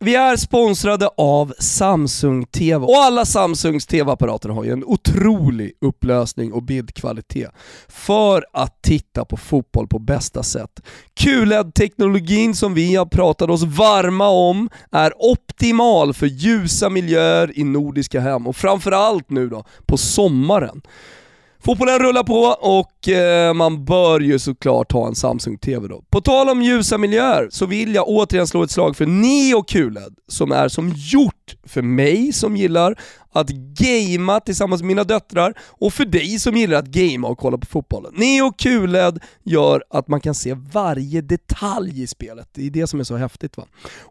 Vi är sponsrade av Samsung TV och alla Samsungs TV-apparater har ju en otrolig upplösning och bildkvalitet för att titta på fotboll på bästa sätt. QLED-teknologin som vi har pratat oss varma om är optimal för ljusa miljöer i nordiska hem och framförallt nu då på sommaren. Fotbollen rullar på och eh, man bör ju såklart ha en Samsung TV då. På tal om ljusa miljöer så vill jag återigen slå ett slag för Neo QLED som är som gjort för mig som gillar att gamea tillsammans med mina döttrar och för dig som gillar att gamea och kolla på fotbollen. Neo QLED gör att man kan se varje detalj i spelet, det är det som är så häftigt va.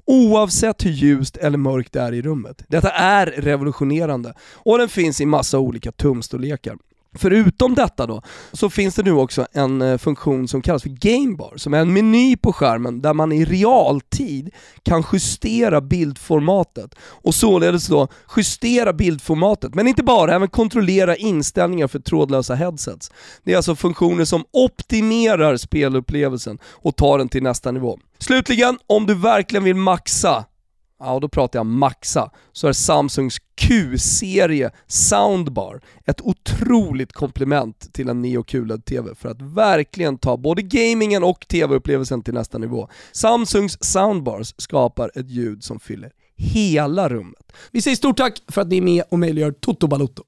Oavsett hur ljust eller mörkt det är i rummet. Detta är revolutionerande och den finns i massa olika tumstorlekar. Förutom detta då, så finns det nu också en eh, funktion som kallas för Gamebar, som är en meny på skärmen där man i realtid kan justera bildformatet och således då justera bildformatet, men inte bara, även kontrollera inställningar för trådlösa headsets. Det är alltså funktioner som optimerar spelupplevelsen och tar den till nästa nivå. Slutligen, om du verkligen vill maxa ja och då pratar jag maxa, så är Samsungs Q-serie Soundbar ett otroligt komplement till en Neo QLED-TV för att verkligen ta både gamingen och TV-upplevelsen till nästa nivå. Samsungs Soundbars skapar ett ljud som fyller hela rummet. Vi säger stort tack för att ni är med och möjliggör Toto Balotto.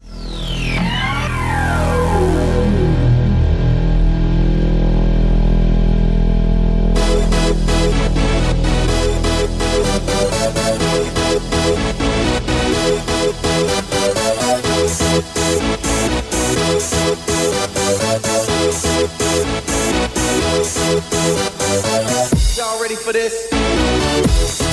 Ready for this?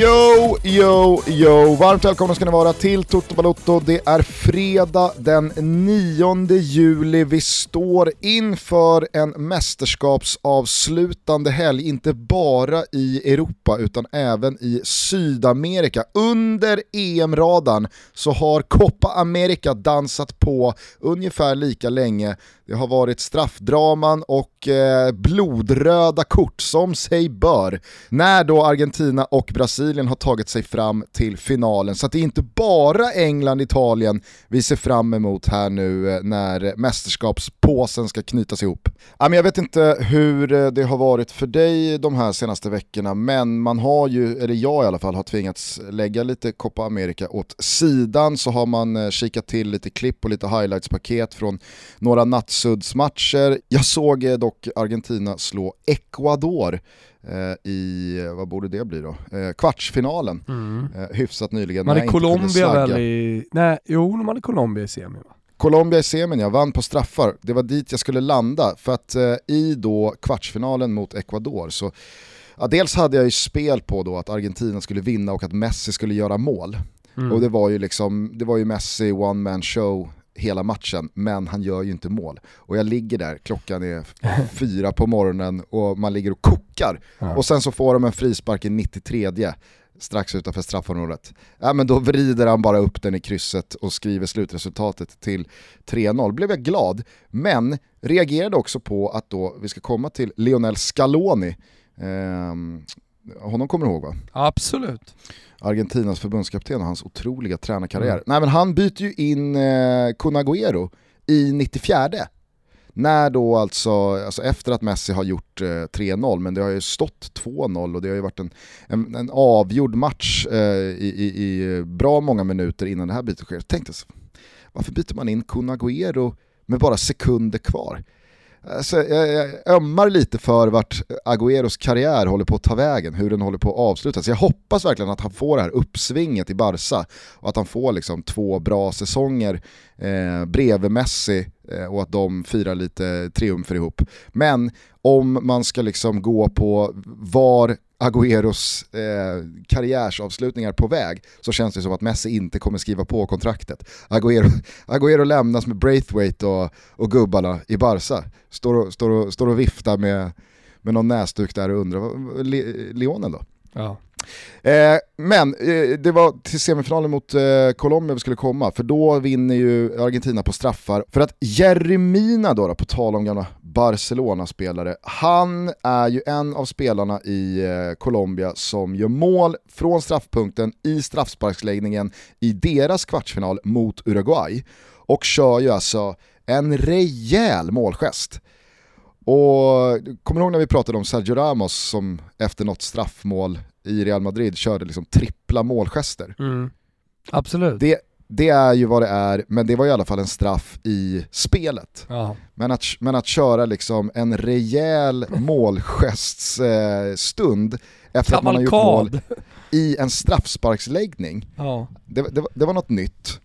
Yo, yo, yo! Varmt välkomna ska ni vara till Toto Balotto. Det är fredag den 9 juli. Vi står inför en mästerskapsavslutande helg, inte bara i Europa utan även i Sydamerika. Under EM-radarn så har Copa America dansat på ungefär lika länge. Det har varit straffdraman och eh, blodröda kort som sig bör. När då Argentina och Brasilien har tagit sig fram till finalen. Så det är inte bara England, Italien vi ser fram emot här nu eh, när mästerskapspåsen ska knytas ihop. Jag vet inte hur eh, det har varit för dig de här senaste veckorna, men man har ju, eller jag i alla fall, har tvingats lägga lite Copa America åt sidan, så har man eh, kikat till lite klipp och lite highlights-paket från några nattsuddsmatcher. Jag såg dock Argentina slå Ecuador i, vad borde det bli då? Eh, kvartsfinalen, Mm. eh, hyfsat nyligen. Man är Colombia väl i... Nej, jo, man är Colombia i semi va? Colombia i semin, jag vann på straffar. Det var dit jag skulle landa. För att eh, i då kvartsfinalen mot Ecuador så, ja, dels hade jag ju spel på då att Argentina skulle vinna och att Messi skulle göra mål. Mm. Och det var ju liksom, det var ju Messi one man show hela matchen, men han gör ju inte mål. Och jag ligger där, klockan är fyra på morgonen och man ligger och kokar. Ja. Och sen så får de en frispark i 93 strax utanför straffområdet. Ja men då vrider han bara upp den i krysset och skriver slutresultatet till 3-0. Blev jag glad, men reagerade också på att då vi ska komma till Lionel Scaloni. Ehm, honom kommer du ihåg va? Absolut. Argentinas förbundskapten och hans otroliga tränarkarriär. Nej men han byter ju in eh, Kun Agüero i 94 när då alltså, alltså efter att Messi har gjort eh, 3-0, men det har ju stått 2-0 och det har ju varit en, en, en avgjord match eh, i, i, i bra många minuter innan det här bytet sker. Jag tänkte, så, varför byter man in Kun Agüero med bara sekunder kvar? Alltså, jag, jag ömmar lite för vart Agüeros karriär håller på att ta vägen, hur den håller på att avslutas. Jag hoppas verkligen att han får det här uppsvinget i Barca och att han får liksom två bra säsonger eh, bredvid Messi eh, och att de firar lite triumfer ihop. Men om man ska liksom gå på var Agüeros eh, karriärsavslutningar på väg så känns det som att Messi inte kommer skriva på kontraktet. Agüero, Agüero lämnas med Braithwaite och, och gubbarna i Barca. Står och, står och, står och viftar med, med någon näsduk där och undrar, Le, Leonen då? Ja. Eh, men eh, det var till semifinalen mot eh, Colombia vi skulle komma, för då vinner ju Argentina på straffar. För att Jeremina då, då på tal om gamla Barcelona-spelare, han är ju en av spelarna i eh, Colombia som gör mål från straffpunkten i straffsparksläggningen i deras kvartsfinal mot Uruguay. Och kör ju alltså en rejäl målgest. Och kommer du ihåg när vi pratade om Sergio Ramos som efter något straffmål i Real Madrid körde liksom trippla målgester? Mm. Absolut. Det, det är ju vad det är, men det var i alla fall en straff i spelet. Men att, men att köra liksom en rejäl målgestsstund efter att man har gjort mål Kavalkad. i en straffsparksläggning, Ja. det, det, det var något nytt.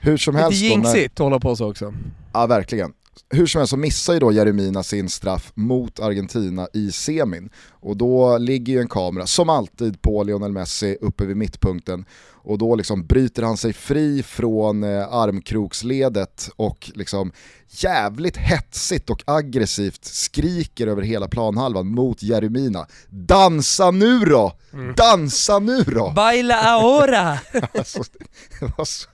Hur som Lite helst när- jinxigt att hålla på så också. Ja verkligen. Hur som helst så missar ju då Jeremina sin straff mot Argentina i semin. Och då ligger ju en kamera, som alltid, på Lionel Messi uppe vid mittpunkten. Och då liksom bryter han sig fri från eh, armkroksledet och liksom jävligt hetsigt och aggressivt skriker över hela planhalvan mot Jeremina. Dansa nu då! Dansa nu då! Baila ahora! Alltså,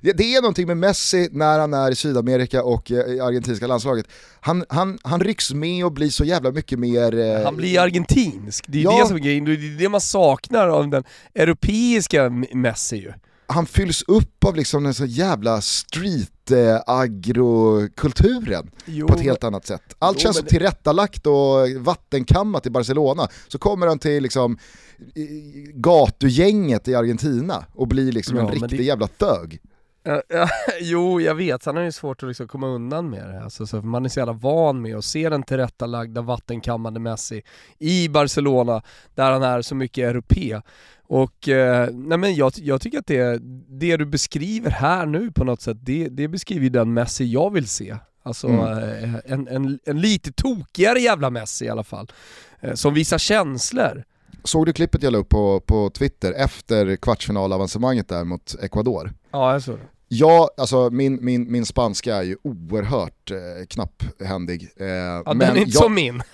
det, det är någonting med Messi när han är i Sydamerika och eh, i argentinska landslaget. Han, han, han rycks med och blir så jävla mycket mer... eh, Han blir argentinsk, det är Ja. det som är grejen, det är det man saknar av den europeiska Messi ju. han fylls upp av liksom den så jävla street eh, agrokulturen Jo, på ett helt annat sätt. Allt Jo, känns så tillrättalagt och vattenkammat i Barcelona. Så kommer han till liksom i- gatugänget i Argentina och blir liksom Ja, en riktig det- jävla thög. Ja, ja, jo, jag vet. Han har ju svårt att liksom komma undan med det. Alltså, så man är så jävla van med att se den tillrättalagda vattenkammande Messi i Barcelona, där han är så mycket europe. Och eh, nej men jag, jag tycker att det, det du beskriver här nu på något sätt, det, det beskriver ju den Messi jag vill se. Alltså Mm. eh, en, en, en lite tokigare jävla Messi i alla fall. Eh, som visar känslor. Såg du klippet jag la upp på, på Twitter efter kvartsfinalavancemanget där mot Ecuador? Ja, jag såg det. Ja, alltså min, min, min spanska är ju oerhört eh, knapphändig. Eh, Ja, men den är inte jag, som min.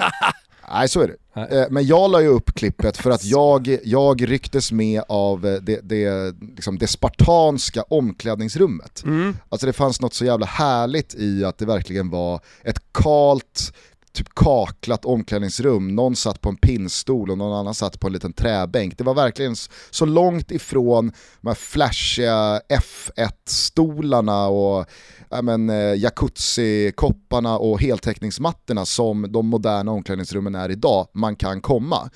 Nej så är det. Eh, men jag la ju upp klippet för att jag, jag rycktes med av eh, det, det, liksom det spartanska omklädningsrummet. Mm. Alltså det fanns något så jävla härligt i att det verkligen var ett kalt, typ kaklat omklädningsrum. Någon satt på en pinnstol och någon annan satt på en liten träbänk. Det var verkligen så långt ifrån de här flashiga F1-stolarna och ja, men, eh, jacuzzi-kopparna och heltäckningsmattorna som de moderna omklädningsrummen är idag man kan komma.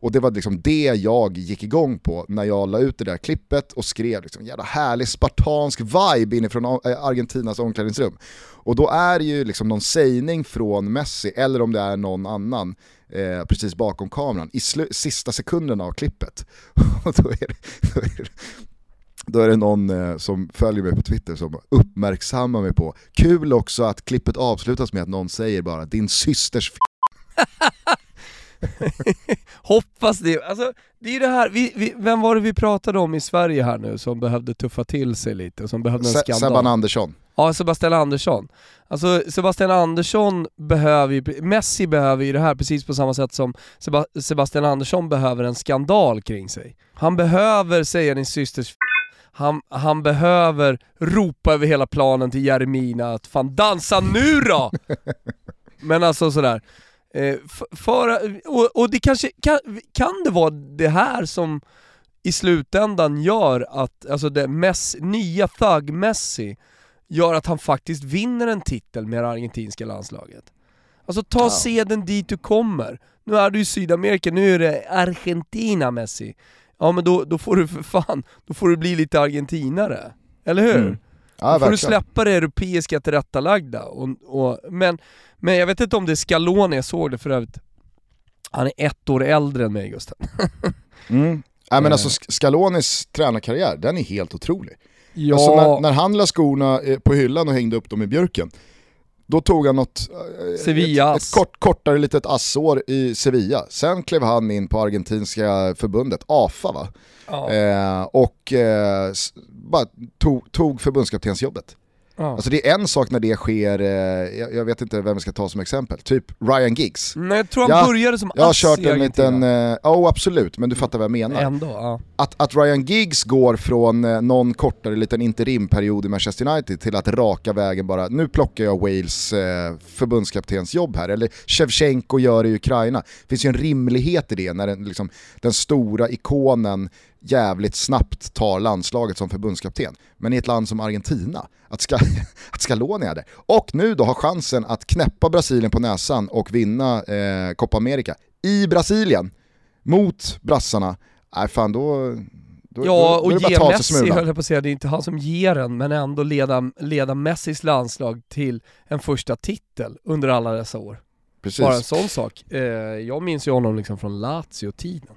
Och det var liksom det jag gick igång på när jag la ut det där klippet och skrev liksom jävla härlig spartansk vibe inifrån eh, Argentinas omklädningsrum. Och då är det ju liksom någon sägning från Messi, eller om det är någon annan, eh, precis bakom kameran, i sista sekunderna av klippet. Och då är det, då är det, då är det någon eh, som följer mig på Twitter som uppmärksammar mig på, kul också att klippet avslutas med att någon säger bara din systers f- Hoppas det. Alltså, det är det här, vi, vi, vem var det vi pratade om i Sverige här nu som behövde tuffa till sig lite, som behövde en Se- skandal? Sebban Andersson. Ja, Sebastian Andersson. Alltså Sebastian Andersson behöver ju, Messi behöver ju det här precis på samma sätt som Seba, Sebastian Andersson behöver en skandal kring sig. Han behöver säga din systers han, han behöver ropa över hela planen till Jeremina att fan dansa nu då! Men alltså sådär. Eh, för, och, och det kanske, kan, kan det vara det här som i slutändan gör att, alltså det mess, nya thug-Messi gör att han faktiskt vinner en titel med det argentinska landslaget. Alltså ta Ja. seden dit du kommer. Nu är du i Sydamerika, nu är det Argentina Messi. Ja men då, då får du för fan, då får du bli lite argentinare. Eller hur? Mm. Ja, Då får du släppa det europeiska tillrättalagda. Och, och, men, men jag vet inte om det är Scaloni, jag såg det för övrigt. Han är ett år äldre än mig Gusten. Mm. Nej, men Eh. alltså Sk- Scalonis tränarkarriär, den är helt otrolig. Ja, Alltså när, när han la skorna eh, på hyllan och hängde upp dem i björken, då tog han något, eh, Sevilla ett, ett kort, kortare litet assår i Sevilla. Sen klev han in på argentinska förbundet, AFA va? Ja. Eh, och eh, bara tog, tog förbundskaptensjobbet. Ja. Alltså det är en sak när det sker, eh, jag, jag vet inte vem vi ska ta som exempel, typ Ryan Giggs. Nej, jag tror han Ja, började som Jag har kört en liten, ja oh, absolut, men du fattar vad jag menar. Ändå, ja. Att, att Ryan Giggs går från eh, någon kortare liten interimperiod i Manchester United till att raka vägen bara, nu plockar jag Wales eh, förbundskaptens jobb här, eller Shevchenko gör det i Ukraina. Det finns ju en rimlighet i det när den, liksom, den stora ikonen jävligt snabbt tar landslaget som förbundskapten. Men i ett land som Argentina, att, ska, att Scaloni är det. Och nu då har chansen att knäppa Brasilien på näsan och vinna eh, Copa America i Brasilien mot brassarna. Nej fan då, då, Ja, då, då och ge Messi, höll jag på att säga, det är inte han som ger den, men ändå leda, leda Messis landslag till en första titel under alla dessa år. Precis. Bara en sån sak. Eh, jag minns ju honom liksom från Lazio-tiden.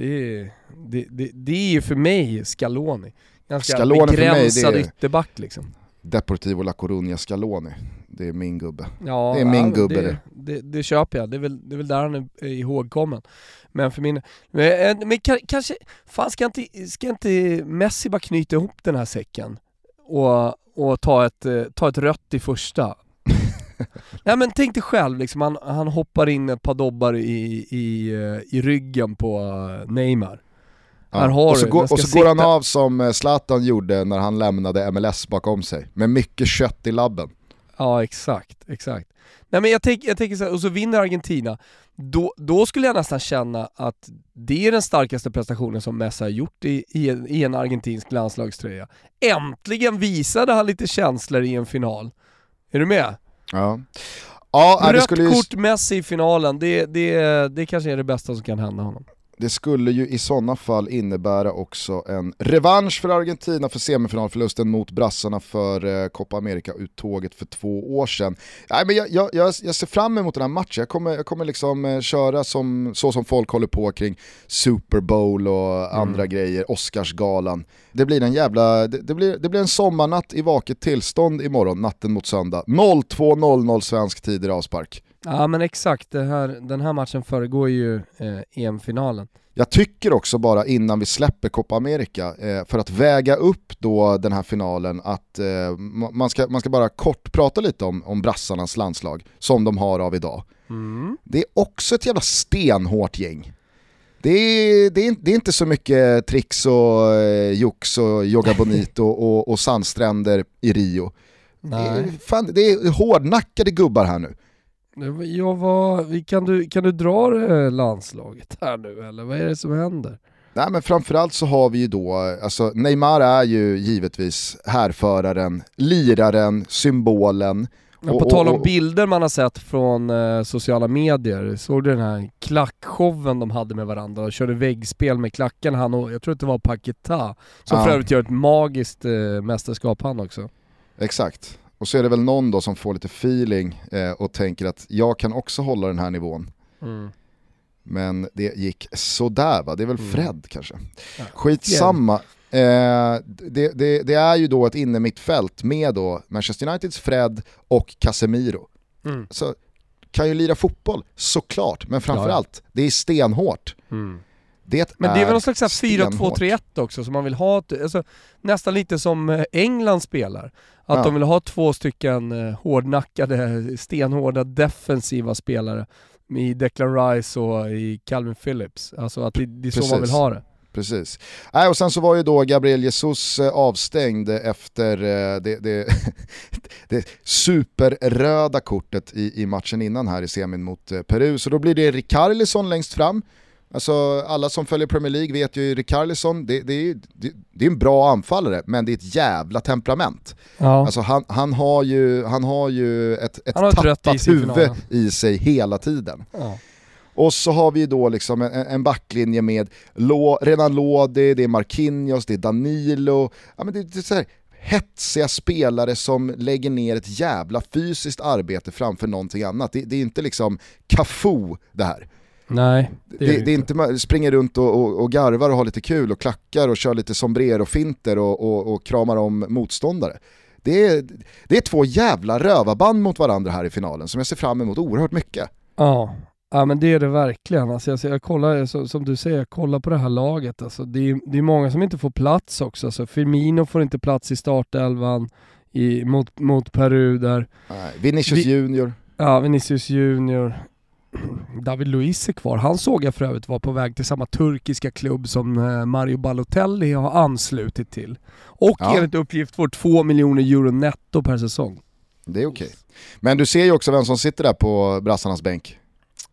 Det, är- det, det, det är ju för mig Scaloni. Ganska Scaloni för mig, begränsad ytterback liksom. Deportivo La Coruña Scaloni, det är min gubbe. Ja, Det är min ja, gubbe det, det. det. Köper jag, det är väl, det är väl där han är ihågkommen. Men för min... Men, men ka- kanske, fan ska inte, ska inte Messi bara knyta ihop den här säcken? Och, och ta, ett, eh, ta ett rött i första? Nej men tänk dig själv liksom, han, han hoppar in ett par dobbar i, i, eh, i ryggen på eh, Neymar. Har och så, går, och så går han av som eh, Zlatan gjorde när han lämnade MLS bakom sig, med mycket kött i labben. Ja exakt, exakt. Nej men jag, tänk, jag tänker så här, och så vinner Argentina, då, då skulle jag nästan känna att det är den starkaste prestationen som Messi har gjort i, i, en, i en argentinsk landslagströja. Äntligen visade han lite känslor i en final. Är du med? Ja, ja det, Rött skulle kort Messi i finalen, det, det, det kanske är det bästa som kan hända honom. Det skulle ju i sådana fall innebära också en revansch för Argentina för semifinalförlusten mot brassarna för eh, Copa America-uttåget för två år sedan. Nej, men jag, jag, jag, ser fram emot den här matchen, jag kommer, jag kommer liksom eh, köra som, så som folk håller på kring Super Bowl och andra grejer, Oscarsgalan. Det blir en jävla, det, det, blir, det blir en sommarnatt i vaket tillstånd imorgon, natten mot söndag. 02.00 svensk tid i avspark. Ja men exakt, här, den här matchen föregår ju eh, EM-finalen. Jag tycker också bara innan vi släpper Copa America, eh, för att väga upp då den här finalen, att eh, ma- man, ska, man ska bara kort prata lite om, om brassarnas landslag, som de har av idag. Det är också ett jävla stenhårt gäng. Det är, det är, inte- det är inte så mycket tricks och eh, jox och yoga bonito och, och sandstränder i Rio. Det är, Nej. fan, det är hårdnackade gubbar här nu. Jag var, kan, du, kan du dra det landslaget här nu eller vad är det som händer? Nej men framförallt så har vi ju då, alltså Neymar är ju givetvis härföraren, liraren, symbolen. Och- på tal om och- och- bilder man har sett från eh, sociala medier, såg du den här klackshowen de hade med varandra? De körde väggspel med klacken han och, jag tror att det var Paketa, som Ja. för övrigt gör ett magiskt eh, mästerskap han också. Exakt. Och så är det väl någon då som får lite feeling eh, och tänker att jag kan också hålla den här nivån. Men det gick sådär va, det är väl Mm. Fred kanske. Ja. Skitsamma. Eh, det, det, det är ju då ett inne mittfält med då Manchester Uniteds Fred och Casemiro. Mm. Så kan ju lira fotboll, såklart, men framförallt, det är stenhårt. Det Men det är väl någon slags så här stenhårt. 4-2-3-1 också, som man vill ha, alltså, nästan lite som eh, England spelar. Att Ja. de vill ha två stycken eh, hårdnackade, stenhårda defensiva spelare i Declan Rice och i Calvin Phillips. Alltså att det, det är så man vill Precis. ha det. Precis. Nej, och sen så var ju då Gabriel Jesus eh, avstängd efter det, det, det superröda kortet i, i matchen innan här i semin mot Peru. Så då blir det Rikarlison längst fram. Alltså alla som följer Premier League vet ju Rikarlison, det, det, är- det, det är en bra anfallare men det är ett jävla temperament. Ja. Alltså han, han har ju, han har ju ett, ett tappat i huvud i sig hela tiden. ja. Och så har vi då liksom en, en backlinje med Renan Lodi, det är Marquinhos, det är Danilo. Ja, men det, det är så här, hetsiga spelare som lägger ner ett jävla fysiskt arbete framför någonting annat. Det, det är inte liksom Cafu det här. Nej, Det, det, är inte man springer runt och, och, och garvar och har lite kul och klackar och kör lite sombrero-finter och, och, och kramar om motståndare. Det är, det är två jävla rövarband mot varandra här i finalen som jag ser fram emot oerhört mycket. Ja. ja, men det är det verkligen. Alltså, jag, jag kollar, som, som du säger, jag kollar på det här laget. Alltså, det, är, det är många som inte får plats också. Alltså, Firmino får inte plats i startelvan. i, mot, mot Peru där. Nej, Vinicius Vi- Junior. Ja, Vinicius Junior. David Luiz är kvar. Han såg jag för övrigt var på väg till samma turkiska klubb som eh, Mario Balotelli har anslutit till. Och Ja. enligt uppgift får 2 miljoner euro netto per säsong. Det är okej. Men du ser ju också vem som sitter där på brassarnas bänk.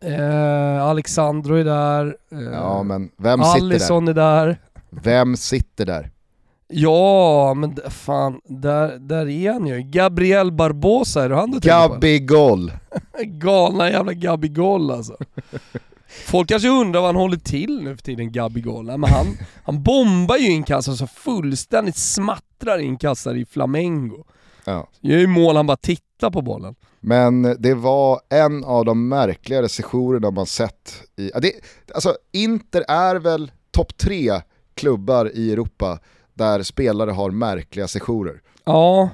Eh, Alexandro är där. Eh, Ja men vem sitter där? Alisson är där. Vem sitter där? Ja, men fan, där, där är han ju. Gabriel Barbosa, är det han du? Gabigol. Galna jävla Gabigol alltså. Folk kanske undrar vad han håller till nu för tiden, Gabigol. Nej, men han, han bombar ju inkast, alltså fullständigt smattrar inkastare i Flamengo. Ja. Gör ju mål, han bara tittar på bollen. Men det var en av de märkligare sessionerna man sett. I, det, alltså Inter är väl topp tre klubbar i Europa där spelare har märkliga sessioner. Ja,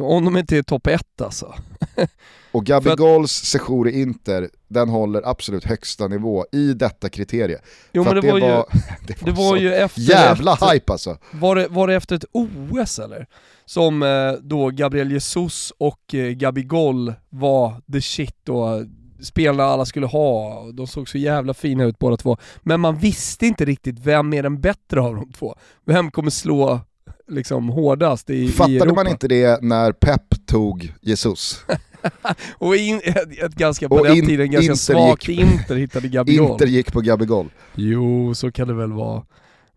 om de inte är topp ett alltså. Och Gabigols session i Inter, den håller absolut högsta nivå i detta kriterie. Jo För men att det var, ju, det det var ju efter... jävla efter, hype alltså. Var det, var det efter ett OS eller? Som eh, då Gabriel Jesus och eh, Gabigol var the shit och spelarna alla skulle ha. De såg så jävla fina ut båda två. Men man visste inte riktigt vem är den bättre av de två. Vem kommer slå liksom hårdast i, i Fattade Europa? man inte det när Pep tog Jesus? Och in, ett, ett ganska, på Och den in- tiden ganska Inter svagt gick- Inter hittade Gabigol. Inter gick på Gabigol. Jo, så kan det väl vara.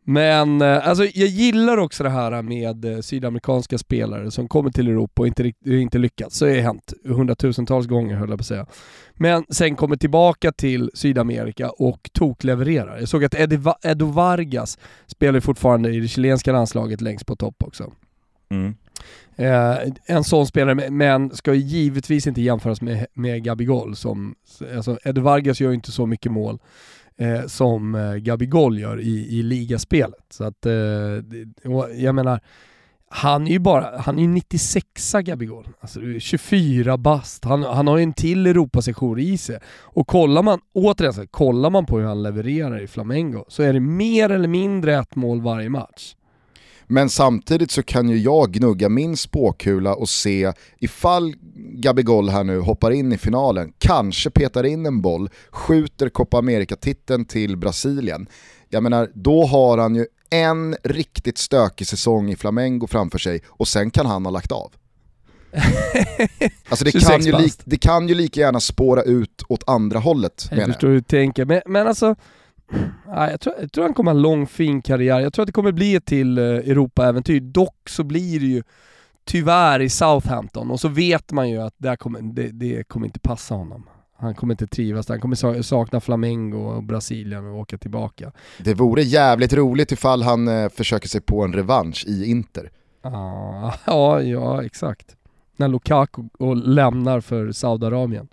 Men eh, alltså, jag gillar också det här med eh, sydamerikanska spelare som kommer till Europa och inte, inte lyckats. Så har hänt hundratusentals gånger höll jag på att säga. Men sen kommer tillbaka till Sydamerika och toklevererar. Jag såg att Edo Vargas spelar fortfarande i det chilenska landslaget längst på topp också. Eh, en sån spelare, men ska ju givetvis inte jämföras med, med Gabigol som, alltså Edu Vargas gör ju inte så mycket mål eh, som eh, Gabigol gör i, i ligaspelet. Så att, eh, och jag menar, han är ju bara, han är 96a Gabigol, alltså 24 bast. Han, han har ju en till Europasession i sig. Och kollar man, återigen, så här, kollar man på hur han levererar i Flamengo så är det mer eller mindre ett mål varje match. Men samtidigt så kan ju jag gnugga min spåkula och se ifall Gabigol här nu hoppar in i finalen, kanske petar in en boll, skjuter Copa America-titeln till Brasilien. Jag menar, då har han ju en riktigt stökig säsong i Flamengo framför sig och sen kan han ha lagt av. Alltså det 26 kan, ju li- det kan ju lika gärna spåra ut åt andra hållet Jag menar förstår hur du tänker, men, men alltså jag, tror, jag tror han kommer ha en lång fin karriär. Jag tror att det kommer bli ett till eh, Europa-äventyr. Dock så blir det ju tyvärr i Southampton och så vet man ju att där kommer, det, det kommer inte passa honom. Han kommer inte trivas. Han kommer sa- sakna Flamengo och Brasilien och åka tillbaka. Det vore jävligt roligt ifall han eh, försöker sig på en revansch i Inter. Ah, ja, ja, exakt. När Lukaku och lämnar för Saudiarabien.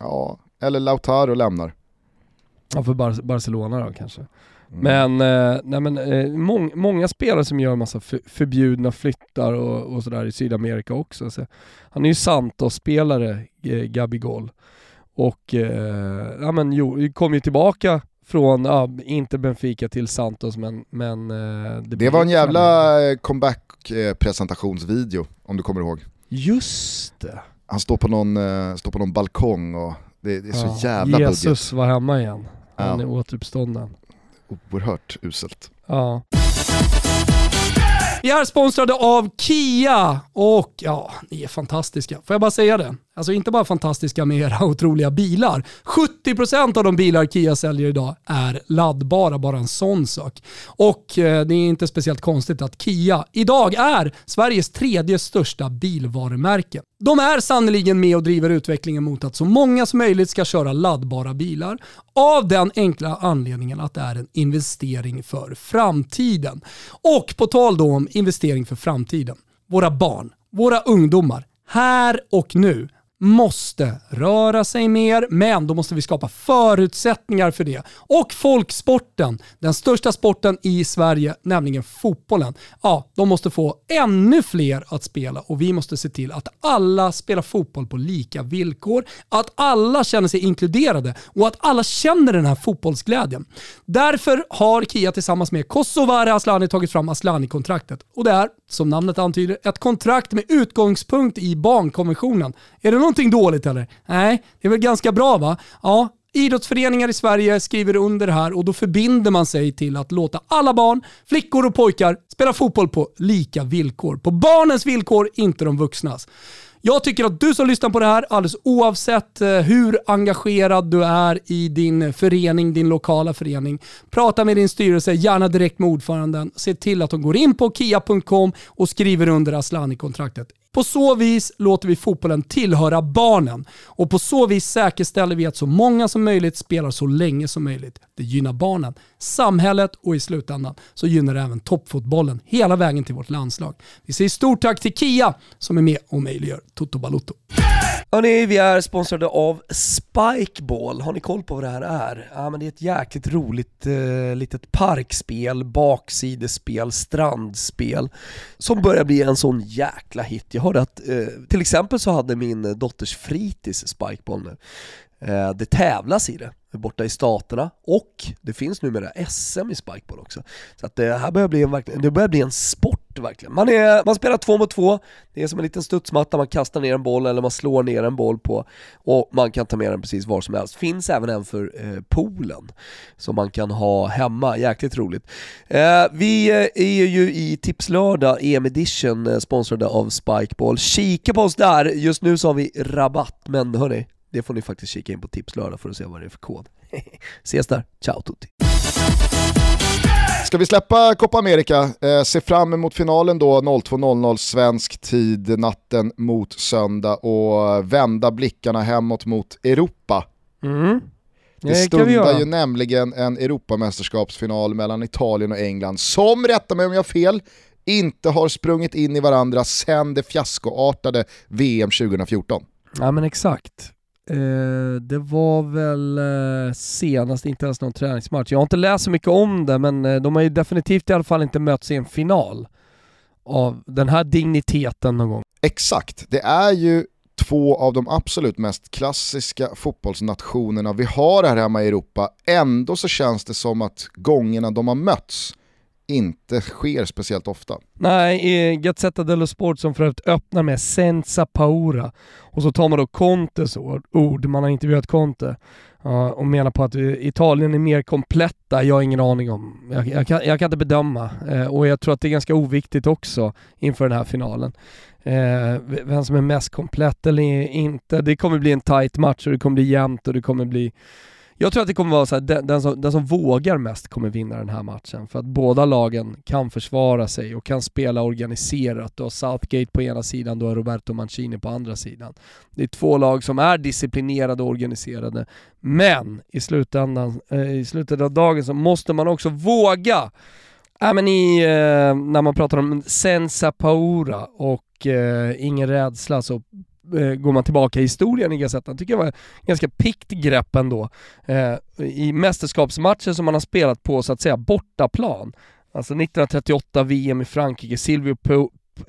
Ja, eller Lautaro lämnar. Ja, för Bar- Barcelona då kanske. Mm. Men, eh, nej men eh, mång, många spelare som gör massa för, förbjudna flyttar och, och sådär i Sydamerika också. Så han är ju Santos-spelare, eh, Gabigol. Och eh, ja, men, jo, kom ju tillbaka från, ja, inte Benfica till Santos men... men eh, Det var en jävla eh, comeback-presentationsvideo om du kommer ihåg. Just det! Han står på någon, eh, står på någon balkong och det, det är så Ja, jävla Jesus var hemma igen. Han är återuppstånden. Oerhört uselt. Ja. Vi är sponsrade av Kia och ja, ni är fantastiska. Får jag bara säga det? Alltså inte bara fantastiska med era otroliga bilar. 70% av de bilar Kia säljer idag är laddbara, bara en sån sak. Och eh, det är inte speciellt konstigt att Kia idag är Sveriges tredje största bilvarumärke. De är sannoliken med och driver utvecklingen mot att så många som möjligt ska köra laddbara bilar av den enkla anledningen att det är en investering för framtiden. Och på tal då om investering för framtiden. Våra barn, våra ungdomar, här och nu måste röra sig mer, men då måste vi skapa förutsättningar för det. Och folksporten, den största sporten i Sverige, nämligen fotbollen, ja, de måste få ännu fler att spela och vi måste se till att alla spelar fotboll på lika villkor, att alla känner sig inkluderade och att alla känner den här fotbollsglädjen. Därför har Kia tillsammans med Kosovare Aslani tagit fram Aslani-kontraktet och det är, som namnet antyder, ett kontrakt med utgångspunkt i barnkonventionen. Är det någonting dåligt eller? Nej, det är väl ganska bra va? Ja, idrottsföreningar i Sverige skriver under här och då förbinder man sig till att låta alla barn, flickor och pojkar spela fotboll på lika villkor. På barnens villkor, inte de vuxnas. Jag tycker att du som lyssnar på det här, alldeles oavsett eh, hur engagerad du är i din förening, din lokala förening, prata med din styrelse, gärna direkt med ordföranden. Se till att de går in på kia.com och skriver under Aslani-kontraktet. På så vis låter vi fotbollen tillhöra barnen och på så vis säkerställer vi att så många som möjligt spelar så länge som möjligt. Det gynnar barnen, samhället och i slutändan så gynnar det även toppfotbollen hela vägen till vårt landslag. Vi säger stort tack till Kia som är med och möjliggör Toto Balotto. Hörni, vi är sponsrade av Spikeball. Har ni koll på vad det här är? Ja, men det är ett jäkligt roligt eh, litet parkspel, baksidespel, strandspel som börjar bli en sån jäkla hit. Jag hörde att eh, till exempel så hade min dotters fritids Spikeball nu. Eh, det tävlas i det borta i staterna och det finns numera SM i spikeball också. Så att det här börjar bli en, det börjar bli en sport verkligen. Man, är, man spelar två mot två, det är som en liten studsmatta, man kastar ner en boll eller man slår ner en boll på och man kan ta med den precis var som helst. Finns även en för eh, poolen som man kan ha hemma, jäkligt roligt. Eh, vi eh, är ju i Tipslördag EM edition eh, sponsrade av Spikeball. Kika på oss där, just nu så har vi rabatt men hörni, det får ni faktiskt kika in på Tipslördag för att se vad det är för kod. Ses där, ciao tutti! Ska vi släppa Copa America, eh, se fram emot finalen då 02.00 svensk tid natten mot söndag och vända blickarna hemåt mot Europa. Mm. Det stundar ju nämligen en Europamästerskapsfinal mellan Italien och England som, rätta mig om jag har fel, inte har sprungit in i varandra sedan det fiaskoartade VM 2014. Ja men exakt. Eh, det var väl eh, senast inte ens någon träningsmatch. Jag har inte läst så mycket om det, men eh, de har ju definitivt i alla fall inte mötts i en final av den här digniteten någon gång. Exakt, det är ju två av de absolut mest klassiska fotbollsnationerna vi har här hemma i Europa. Ändå så känns det som att gångerna de har mötts inte sker speciellt ofta. Nej, i Gazzetta dello Sport som för övrigt öppnar med Senza Paura och så tar man då Contes ord, man har intervjuat Conte och menar på att eh, Italien är mer kompletta, jag har ingen aning om. Jag, jag, kan, jag kan, inte bedöma eh, och jag tror att det är ganska oviktigt också inför den här finalen. Eh, vem som är mest komplett eller inte. Det kommer bli en tight match och det kommer bli jämnt och det kommer bli jag tror att det kommer vara så här, den, den, som, den som vågar mest kommer vinna den här matchen. För att båda lagen kan försvara sig och kan spela organiserat. Du har Southgate på ena sidan, du har Roberto Mancini på andra sidan. Det är två lag som är disciplinerade och organiserade. Men i slutändan, eh, i slutet av dagen så måste man också våga Ja, men i, eh, när man pratar om sensa paura och eh, ingen rädsla så Eh, går man tillbaka i historien i Gazettan, tycker jag var ganska pikt grepp ändå. Eh, I mästerskapsmatcher som man har spelat på så att säga bortaplan, alltså 1938 VM i Frankrike, Silvio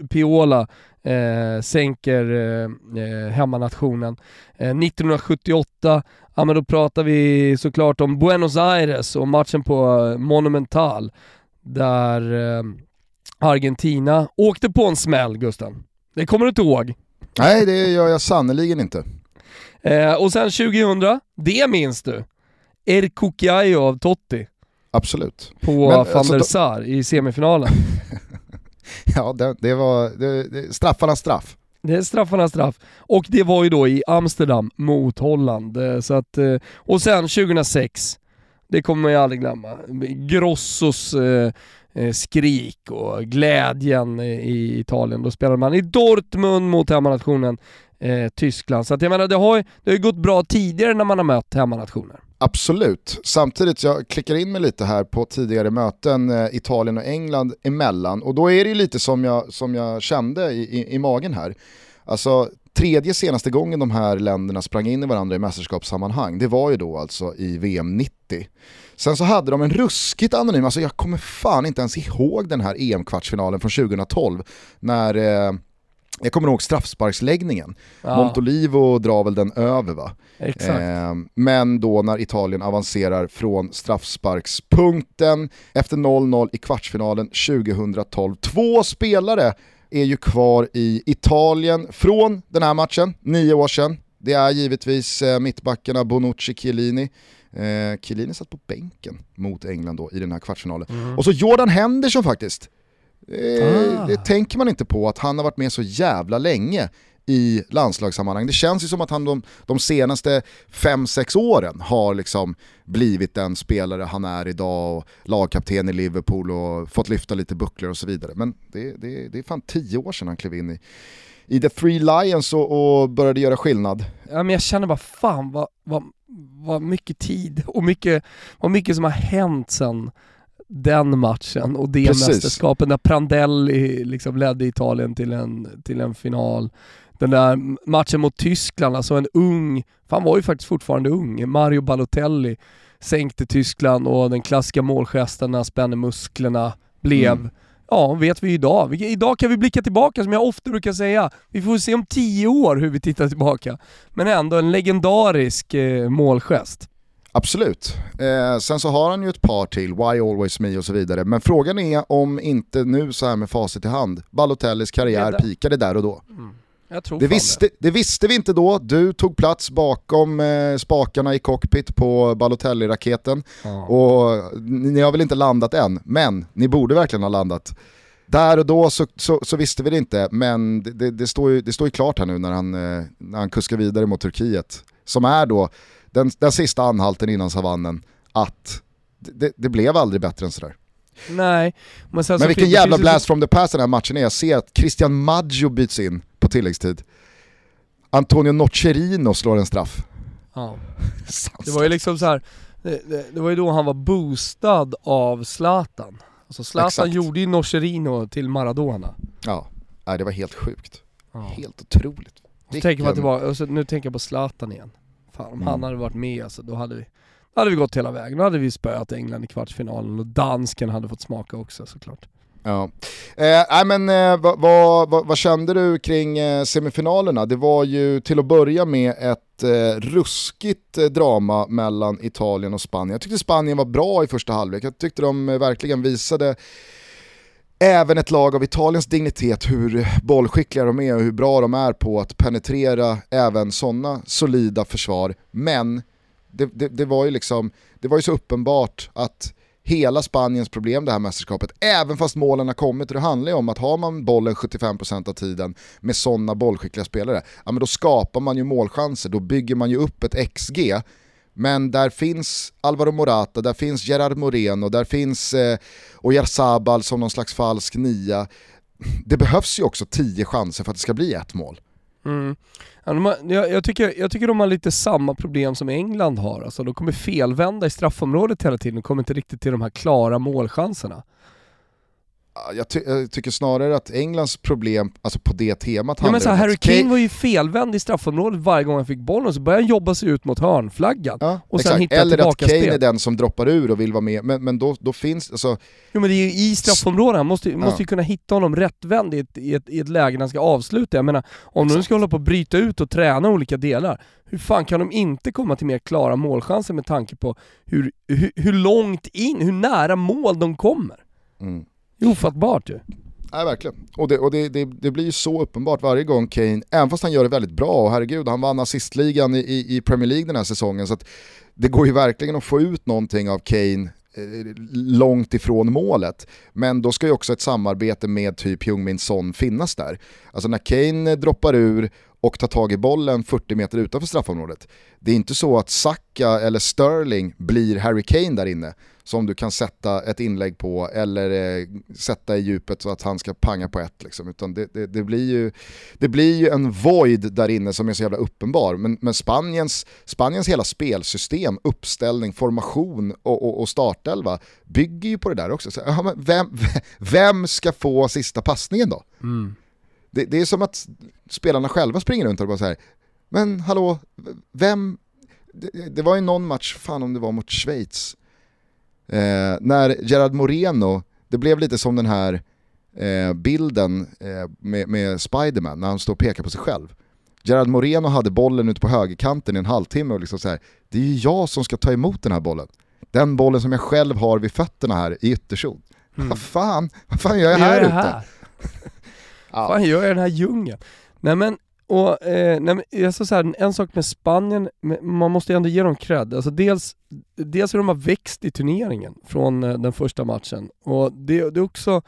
Piola eh, sänker eh, eh hemmanationen. Eh, 1978, ja men då pratar vi såklart om Buenos Aires och matchen på eh, Monumental där eh, Argentina åkte på en smäll Gusten. Det kommer du inte ihåg? Nej, det gör jag sannoliken inte. Eh, och sen 2000, det minns du? Er Kukiayo av Totti. Absolut. På Men, van alltså, der Sar i semifinalen. ja, det, det var det, det, straffarnas straff. Det är straffarnas straff. Och det var ju då i Amsterdam mot Holland. Eh, så att, eh, och sen 2006, det kommer man ju aldrig glömma. Grossos Eh, Eh, skrik och glädjen i Italien. Då spelade man i Dortmund mot hemmanationen eh, Tyskland. Så att jag menar, det har, det har ju gått bra tidigare när man har mött hemmanationer. Absolut, samtidigt jag klickar in mig lite här på tidigare möten eh, Italien och England emellan och då är det ju lite som jag, som jag kände i, i, i magen här. Alltså tredje senaste gången de här länderna sprang in i varandra i mästerskapssammanhang, det var ju då alltså i VM 90. Sen så hade de en ruskigt anonym, alltså jag kommer fan inte ens ihåg den här EM-kvartsfinalen från 2012 när eh, jag kommer ihåg straffsparksläggningen. Ja. Montolivo drar väl den över va? Eh, men då när Italien avancerar från straffsparkspunkten efter 0-0 i kvartsfinalen 2012. Två spelare är ju kvar i Italien från den här matchen, nio år sedan. Det är givetvis eh, mittbackarna Bonucci Chiellini. Eh, Chiellini satt på bänken mot England då i den här kvartsfinalen. Och så Jordan Henderson faktiskt. Eh, Ah. Det tänker man inte på att han har varit med så jävla länge i landslagssammanhang. Det känns ju som att han de, de senaste 5-6 åren har liksom blivit den spelare han är idag och lagkapten i Liverpool och fått lyfta lite bucklor och så vidare. Men det, det, det är fan 10 år sedan han klev in i, i The Three Lions och, och började göra skillnad. Ja, men jag känner bara fan vad, vad, vad mycket tid och mycket, vad mycket som har hänt sen den matchen och det Precis. mästerskapet när Prandelli liksom ledde Italien till en, till en final. Den där matchen mot Tyskland, alltså en ung, han var ju faktiskt fortfarande ung, Mario Balotelli sänkte Tyskland och den klassiska målgesten när han spänner musklerna blev Mm. Ja, vet vi idag. Vi, idag kan vi blicka tillbaka som jag ofta brukar säga. Vi får se om tio år hur vi tittar tillbaka. Men ändå en legendarisk eh, målgest. Absolut. Eh, sen så har han ju ett par till, Why Always Me och så vidare. Men frågan är om inte nu så här med facit i hand, Balotellis karriär pikade där och då. Tror Det visste, det visste vi inte då, du tog plats bakom eh, spakarna i cockpit på Balotelli-raketen Ja. och ni, ni har väl inte landat än, men ni borde verkligen ha landat. Där och då så, så, så visste vi det inte, men det, det, det, står ju, det står ju klart här nu när han, eh, när han kuskar vidare mot Turkiet, som är då den, den sista anhalten innan savannen, att det, det, det blev aldrig bättre än sådär. Nej, men sen Men vilken jävla så- blast from the past den här matchen är. Jag ser att Christian Maggio byts in på tilläggstid. Antonio Nocerino slår en straff. Ja. Det var ju liksom så här. Det, det, det var ju då han var boostad av Zlatan. Alltså Zlatan Exakt. gjorde ju Nocerino till Maradona. Ja, nej, det var helt sjukt. Ja. Helt otroligt. Så tänker man Vilken- tillbaka, och så, nu tänker jag på Zlatan igen. Fan om Mm. han hade varit med alltså, då hade vi, hade vi gått hela vägen. Då hade vi spöat England i kvartsfinalen och dansken hade fått smaka också såklart. Ja. Eh, nej, men, eh, vad, vad, vad, vad kände du kring eh, semifinalerna? Det var ju till att börja med ett eh, ruskigt eh, drama mellan Italien och Spanien. Jag tyckte Spanien var bra i första halvlek. Jag tyckte de eh, verkligen visade även ett lag av Italiens dignitet hur bollskickliga de är och hur bra de är på att penetrera även sådana solida försvar. Men det, det, det var ju liksom, det var ju så uppenbart att hela Spaniens problem det här mästerskapet, även fast målen har kommit, och det handlar ju om att har man bollen 75% av tiden med sådana bollskickliga spelare, ja men då skapar man ju målchanser, då bygger man ju upp ett XG, men där finns Alvaro Morata, där finns Gerard Moreno, där finns eh, Oyarzabal som någon slags falsk nia. Det behövs ju också tio chanser för att det ska bli ett mål. Mm. Jag, jag, tycker, jag tycker de har lite samma problem som England har. Alltså, de kommer felvända i straffområdet hela tiden och kommer inte riktigt till de här klara målchanserna. Ja, Jag, ty- jag tycker snarare att Englands problem, alltså på det temat Ja, men handlar så här, Harry att Kane var ju felvänd i straffområdet varje gång han fick bollen, så började han jobba sig ut mot hörnflaggan. Ja, och sen hitta Eller att. Kane är den som droppar ur och vill vara med, men, men då, då finns, alltså, Jo men det är ju i straffområdet, han måste, Ja. måste ju kunna hitta honom rättvänd i ett, i, ett, i ett läge när han ska avsluta. Jag menar, om de Exakt. ska hålla på och bryta ut och träna olika delar, hur fan kan de inte komma till mer klara målchanser med tanke på hur, hur, hur långt in, hur nära mål de kommer? mm. Det är ofattbart ju. Nej verkligen. Och, det, och det, det, det blir ju så uppenbart varje gång Kane, även fast han gör det väldigt bra, och herregud han vann assistligan i, i, Premier League den här säsongen, så att det går ju verkligen att få ut någonting av Kane eh, långt ifrån målet. Men då ska ju också ett samarbete med typ Heung-Min Son finnas där. Alltså när Kane droppar ur och tar tag i bollen 40 meter utanför straffområdet, det är inte så att Saka eller Sterling blir Harry Kane där inne som du kan sätta ett inlägg på eller eh, sätta i djupet så att han ska panga på ett. Liksom. Utan det, det, det, blir ju, det blir ju en void där inne som är så jävla uppenbar. Men, men Spaniens, Spaniens hela spelsystem, uppställning, formation och, och, och startelva bygger ju på det där också. Så, ja, men vem, vem ska få sista passningen då? Mm. Det, det är som att spelarna själva springer runt och bara säger men hallå, vem, det, det var ju någon match, fan om det var mot Schweiz, eh, när Gerard Moreno, det blev lite som den här eh, bilden eh, med, med Spiderman när han står och pekar på sig själv. Gerard Moreno hade bollen ute på högerkanten i en halvtimme och liksom så här, det är ju jag som ska ta emot den här bollen. Den bollen som jag själv har vid fötterna här i ytterzon. Mm. Vad fan, vad fan gör jag här ute? Vad ja. fan gör jag i den här djungeln? Nej men, och, eh, nej, men jag så här, en sak med Spanien, man måste ju ändå ge dem cred. Alltså dels, dels hur de har växt i turneringen från eh, den första matchen. Och det, det är också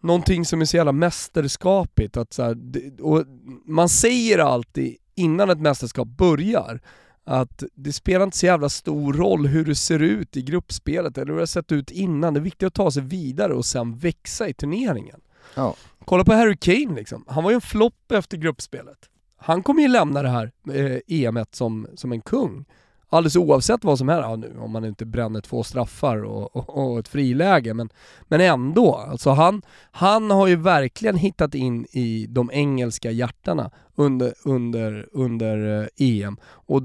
någonting som är så jävla mästerskapigt. Att så här, det, och man säger alltid innan ett mästerskap börjar, att det spelar inte så jävla stor roll hur det ser ut i gruppspelet eller hur det har sett ut innan. Det är viktigt att ta sig vidare och sen växa i turneringen. Ja. Kolla på Harry Kane liksom. Han var ju en flopp efter gruppspelet. Han kommer ju lämna det här eh, EM som, som en kung. Alldeles oavsett vad som är, ja, nu, om man inte bränner två straffar och, och, och, ett friläge, men, men ändå. Alltså han, han har ju verkligen hittat in i de engelska hjärtana under, under, under eh, EM. Och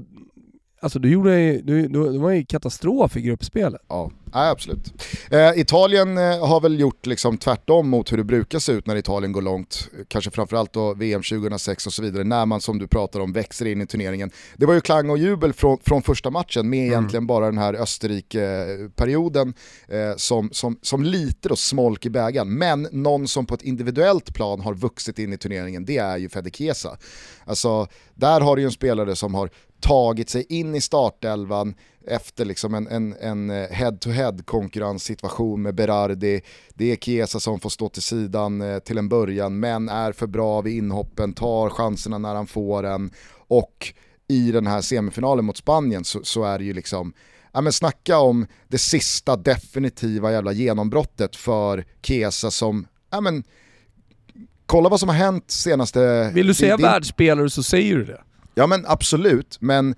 Alltså du gjorde du, du, det var ju katastrof i gruppspelet. Ja, ja absolut. Eh, Italien eh, har väl gjort liksom tvärtom mot hur det brukar se ut när Italien går långt. Kanske framförallt då VM 2006 och så vidare, när man som du pratar om växer in i turneringen. Det var ju klang och jubel från, från första matchen med mm. egentligen bara den här Österrike-perioden eh, som, som, som lite då smolk i bägaren. Men någon som på ett individuellt plan har vuxit in i turneringen, det är ju Fede Chiesa. Alltså, där har du ju en spelare som har tagit sig in i startelvan efter liksom en, en, en eh, head-to-head konkurrenssituation med Berardi. Det är Chiesa som får stå till sidan eh, till en början men är för bra vid inhoppen, tar chanserna när han får den och i den här semifinalen mot Spanien så, så är det ju liksom ja men snacka om det sista definitiva jävla genombrottet för Chiesa som, ja men kolla vad som har hänt senaste... Vill du säga världsspelare så säger du det. Ja men absolut, men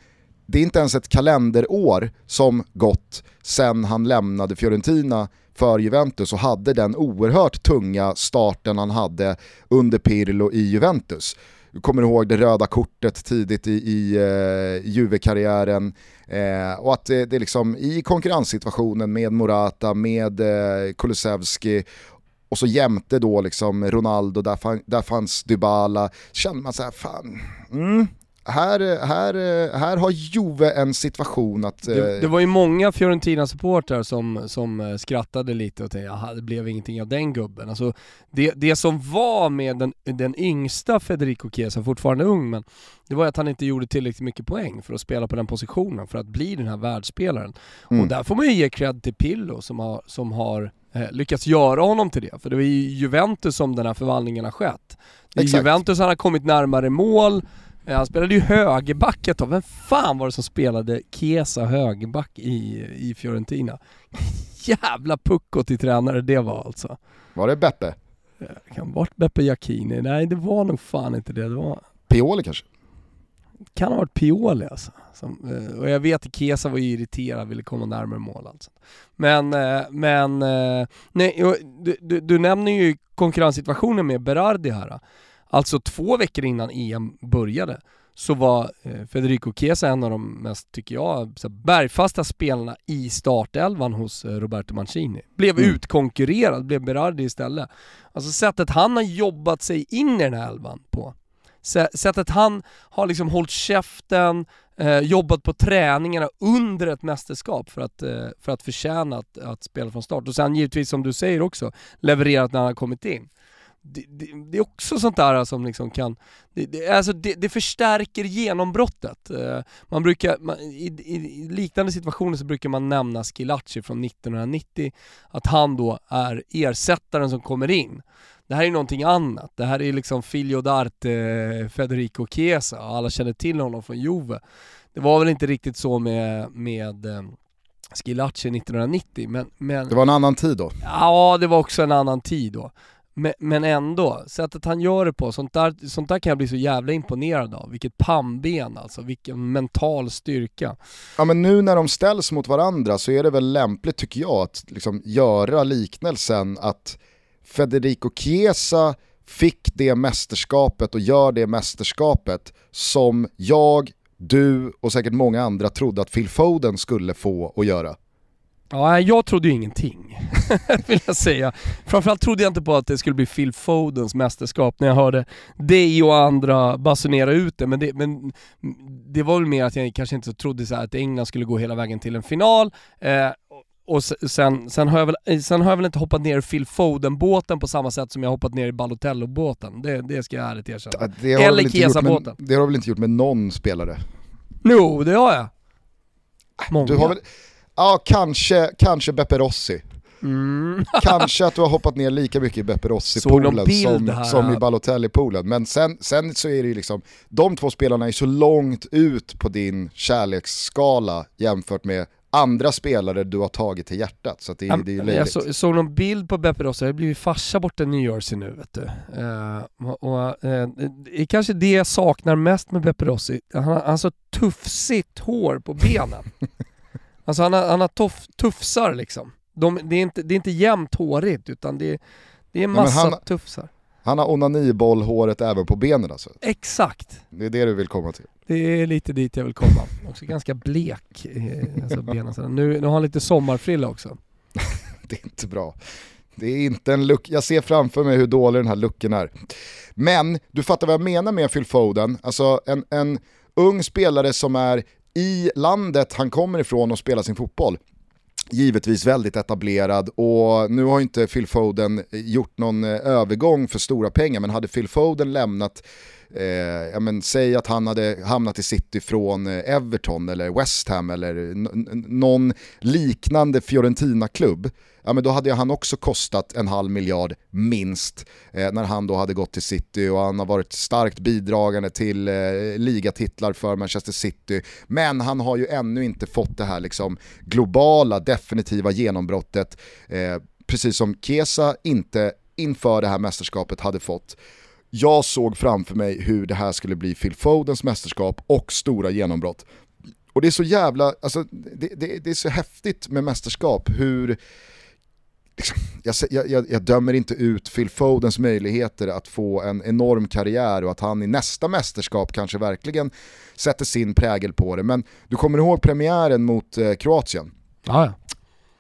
det är inte ens ett kalenderår som gått sen han lämnade Fiorentina för Juventus och hade den oerhört tunga starten han hade under Pirlo i Juventus. Du kommer ihåg det röda kortet tidigt i, i uh, Juve-karriären? Eh, och att det, det liksom i konkurrenssituationen med Morata, med eh, Kulusevski och så jämte då liksom Ronaldo, där, fann, där fanns Dybala, kände man så här, fan, mm, här, här, här har Juve en situation att... Det, eh, det var ju många Fiorentina-supportrar som, som eh, skrattade lite och tänkte att det blev ingenting av den gubben. Alltså, det, det som var med den, den yngsta Federico Chiesa, fortfarande ung, men det var att han inte gjorde tillräckligt mycket poäng för att spela på den positionen, för att bli den här världsspelaren. Mm. Och där får man ju ge cred till Pillo som har, som har eh, lyckats göra honom till det. För det var ju Juventus som den här förvandlingen har skett. Det är Exakt. Juventus han har kommit närmare mål, han spelade ju högerback ett tag. Vem fan var det som spelade Chiesa högerback i, i Fiorentina? Jävla pucko till tränare det var alltså. Var det Beppe? Det kan ha varit Beppe Jacchini. Nej det var nog fan inte det. det var... Pioli kanske? kan ha varit Pioli alltså. Som, eh, och jag vet att Chiesa var ju irriterad, ville komma närmare mål alltså. Men, eh, men, nej, du, du, du nämner ju konkurrenssituationen med Berardi här. Alltså två veckor innan EM började så var eh, Federico Chiesa en av de mest, tycker jag, bergfasta spelarna i startelvan hos eh, Roberto Mancini. Blev mm. utkonkurrerad, blev Berardi istället. Alltså sättet han har jobbat sig in i den här elvan på. Sättet han har liksom hållit käften, eh, jobbat på träningarna under ett mästerskap för att, eh, för att förtjäna att, att spela från start. Och sen givetvis som du säger också, levererat när han har kommit in det, det, är också sånt där som liksom kan, det, det, alltså det, det förstärker genombrottet. Eh, man brukar, man, i, i, liknande situationer så brukar man nämna Skilacci från 1990, att han då är ersättaren som kommer in. Det här är någonting annat, det här är liksom Figlio d'Arte, Federico Chiesa, alla känner till honom från Juve. Det var väl inte riktigt så med, med eh, Skilacci 1990 men, men... Det var en annan tid då? Ja, det var också en annan tid då. Men, men ändå, sättet han gör det på, sånt där, sånt där kan jag bli så jävla imponerad av. Vilket pannben alltså, vilken mental styrka. Ja men nu när de ställs mot varandra så är det väl lämpligt tycker jag att liksom göra liknelsen att Federico Chiesa fick det mästerskapet och gör det mästerskapet som jag, du och säkert många andra trodde att Phil Foden skulle få och göra. Ja, jag trodde ju ingenting, vill jag säga. Framförallt trodde jag inte på att det skulle bli Phil Fodens mästerskap när jag hörde dig och andra basunera ut det. Men det, men det var väl mer att jag kanske inte trodde så att England skulle gå hela vägen till en final. Eh, och sen, sen, har jag väl, sen har jag väl inte hoppat ner i Phil Foden-båten på samma sätt som jag hoppat ner i Balotello-båten. Det, det ska jag ärligt erkänna. Eller Kesa-båten. Det har du väl inte gjort med någon spelare? Jo, det har jag. Många. Du har väl, Ja, kanske, kanske Beppe Rossi. Mm. kanske att du har hoppat ner lika mycket i Beppe Rossi-poolen som, som i Balotelli-poolen. Men sen, sen så är det ju liksom, de två spelarna är så långt ut på din kärleksskala jämfört med andra spelare du har tagit till hjärtat. Så det, det är ju löjligt. Jag så, såg någon bild på Beppe Rossi, jag har blivit farsa borta i New Jersey nu vet du. Uh, och, uh, det är kanske det jag saknar mest med Beppe Rossi. Han har så tufsigt hår på benen. Alltså han har, han har tuff, tufsar liksom. De, det, är inte, det är inte jämnt hårigt utan det det är massa ja, han, tufsar. Han har onanibollhåret även på benen alltså? Exakt. Det är det du vill komma till? Det är lite dit jag vill komma. Också ganska blek, eh, alltså benen. Nu, nu har han lite sommarfrilla också. det är inte bra. Det är inte en look, jag ser framför mig hur dålig den här looken är. Men du fattar vad jag menar med Phil Foden, alltså en, en ung spelare som är i landet han kommer ifrån och spelar sin fotboll. Givetvis väldigt etablerad och nu har inte Phil Foden gjort någon eh, övergång för stora pengar men hade Phil Foden lämnat eh, ja, men, säg att han hade hamnat i city från eh, Everton eller West Ham eller någon liknande Fiorentina-klubb ja men då hade han också kostat en halv miljard minst eh, när han då hade gått till City och han har varit starkt bidragande till eh, ligatitlar för Manchester City. Men han har ju ännu inte fått det här liksom globala definitiva genombrottet, eh, precis som Kesa inte inför det här mästerskapet hade fått. Jag såg framför mig hur det här skulle bli Phil Fodens mästerskap och stora genombrott. Och det är så jävla, alltså, det, det, det är så häftigt med mästerskap, hur liksom, jag, jag, jag, dömer inte ut Phil Fodens möjligheter att få en enorm karriär och att han i nästa mästerskap kanske verkligen sätter sin prägel på det. Men du kommer ihåg premiären mot eh, Kroatien? Ja,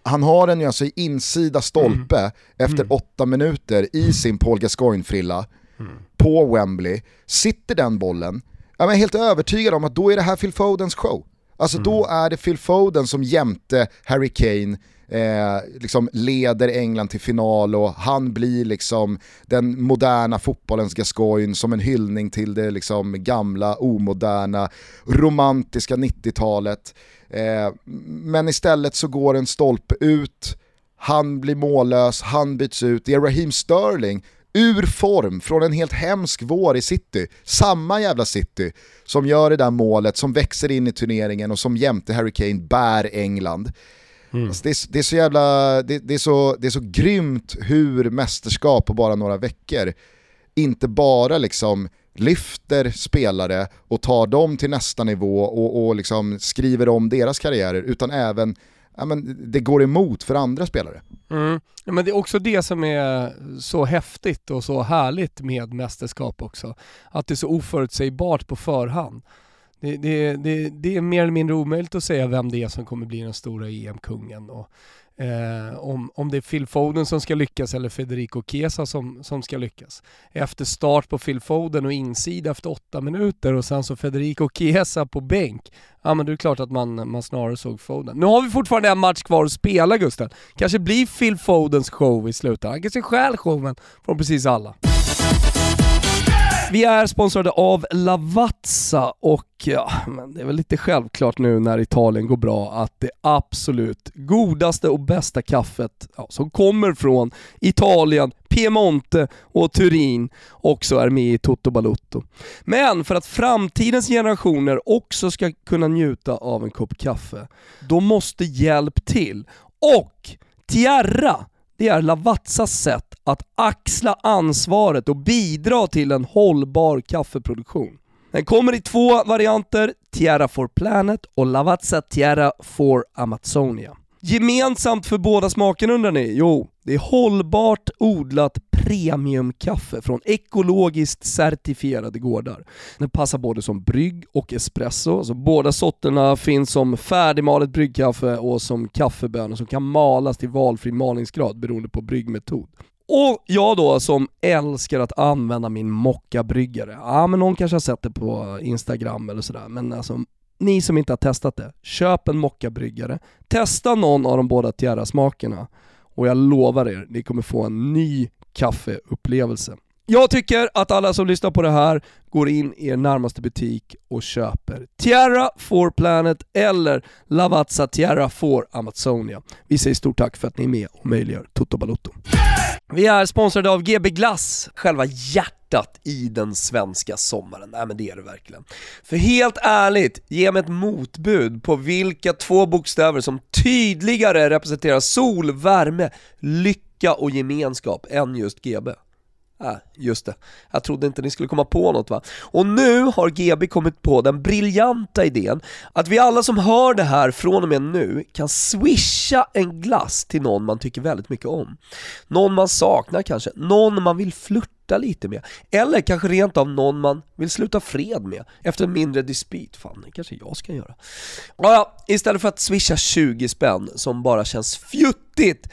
Han har den ju alltså i insida stolpe mm. efter mm. åtta minuter i sin Paul Gascoigne-frilla mm. på Wembley. Sitter den bollen, jag är helt övertygad om att då är det här Phil Fodens show. Alltså då mm. är det Phil Foden som jämte Harry Kane eh, liksom leder England till final och han blir liksom den moderna fotbollens Gascoigne som en hyllning till det liksom gamla, omoderna, romantiska 90-talet. Eh, men istället så går en stolpe ut, han blir mållös, han byts ut, det är Raheem Sterling ur form från en helt hemsk vår i City. Samma jävla City som gör det där målet, som växer in i turneringen och som jämte Harry Kane bär England. Mm. Alltså det, är, det, är, så jävla, det, det, är så, det är så grymt hur mästerskap på bara några veckor inte bara liksom lyfter spelare och tar dem till nästa nivå och, och liksom skriver om deras karriärer utan även ja, men det går emot för andra spelare. Mm. Ja, men det är också det som är så häftigt och så härligt med mästerskap också. Att det är så oförutsägbart på förhand. Det, det, det, det, är mer eller mindre omöjligt att säga vem det är som kommer bli den stora EM-kungen. Och, eh, om, om det är Phil Foden som ska lyckas eller Federico Chiesa som, som ska lyckas. Efter start på Phil Foden och insida efter åtta minuter och sen så Federico Chiesa på bänk. Ja men det är klart att man, man snarare såg Foden. Nu har vi fortfarande en match kvar att spela Gusten. Kanske blir Phil Fodens show i slutändan. Han kanske stjäl showen från precis alla. Vi är sponsrade av Lavazza och ja, men det är väl lite självklart nu när Italien går bra att det absolut godaste och bästa kaffet ja, som kommer från Italien, Piemonte och Turin också är med i Toto Balutto. Men för att framtidens generationer också ska kunna njuta av en kopp kaffe, då måste hjälp till. Och Tierra det är Lavazzas sätt att axla ansvaret och bidra till en hållbar kaffeproduktion. Den kommer i två varianter, Tierra for Planet och Lavazza Tierra for Amazonia. Gemensamt för båda smakerna undrar ni? Jo, det är hållbart odlat premiumkaffe från ekologiskt certifierade gårdar. Den passar både som brygg och espresso, så båda sorterna finns som färdigmalet bryggkaffe och som kaffebönor som kan malas till valfri malningsgrad beroende på bryggmetod. Och jag då som älskar att använda min mockabryggare, ja men någon kanske har sett det på Instagram eller sådär, men alltså ni som inte har testat det, köp en mockabryggare, testa någon av de båda Tierra-smakerna och jag lovar er, ni kommer få en ny kaffeupplevelse. Jag tycker att alla som lyssnar på det här går in i er närmaste butik och köper Tierra for Planet eller Lavazza Tierra for Amazonia. Vi säger stort tack för att ni är med och möjliggör Toto Balotto. Vi är sponsrade av GB Glass, själva hjärtat i den svenska sommaren. Nej men det är det verkligen. För helt ärligt, ge mig ett motbud på vilka två bokstäver som tydligare representerar sol, värme, lycka och gemenskap än just GB. Äh, just det. Jag trodde inte ni skulle komma på något va? Och nu har GB kommit på den briljanta idén att vi alla som hör det här från och med nu kan swisha en glass till någon man tycker väldigt mycket om. Någon man saknar kanske, någon man vill flirta lite med. Eller kanske rent av någon man vill sluta fred med efter en mindre dispyt. Fan, det kanske jag ska göra. Ja, istället för att swisha 20 spänn som bara känns fjuttigt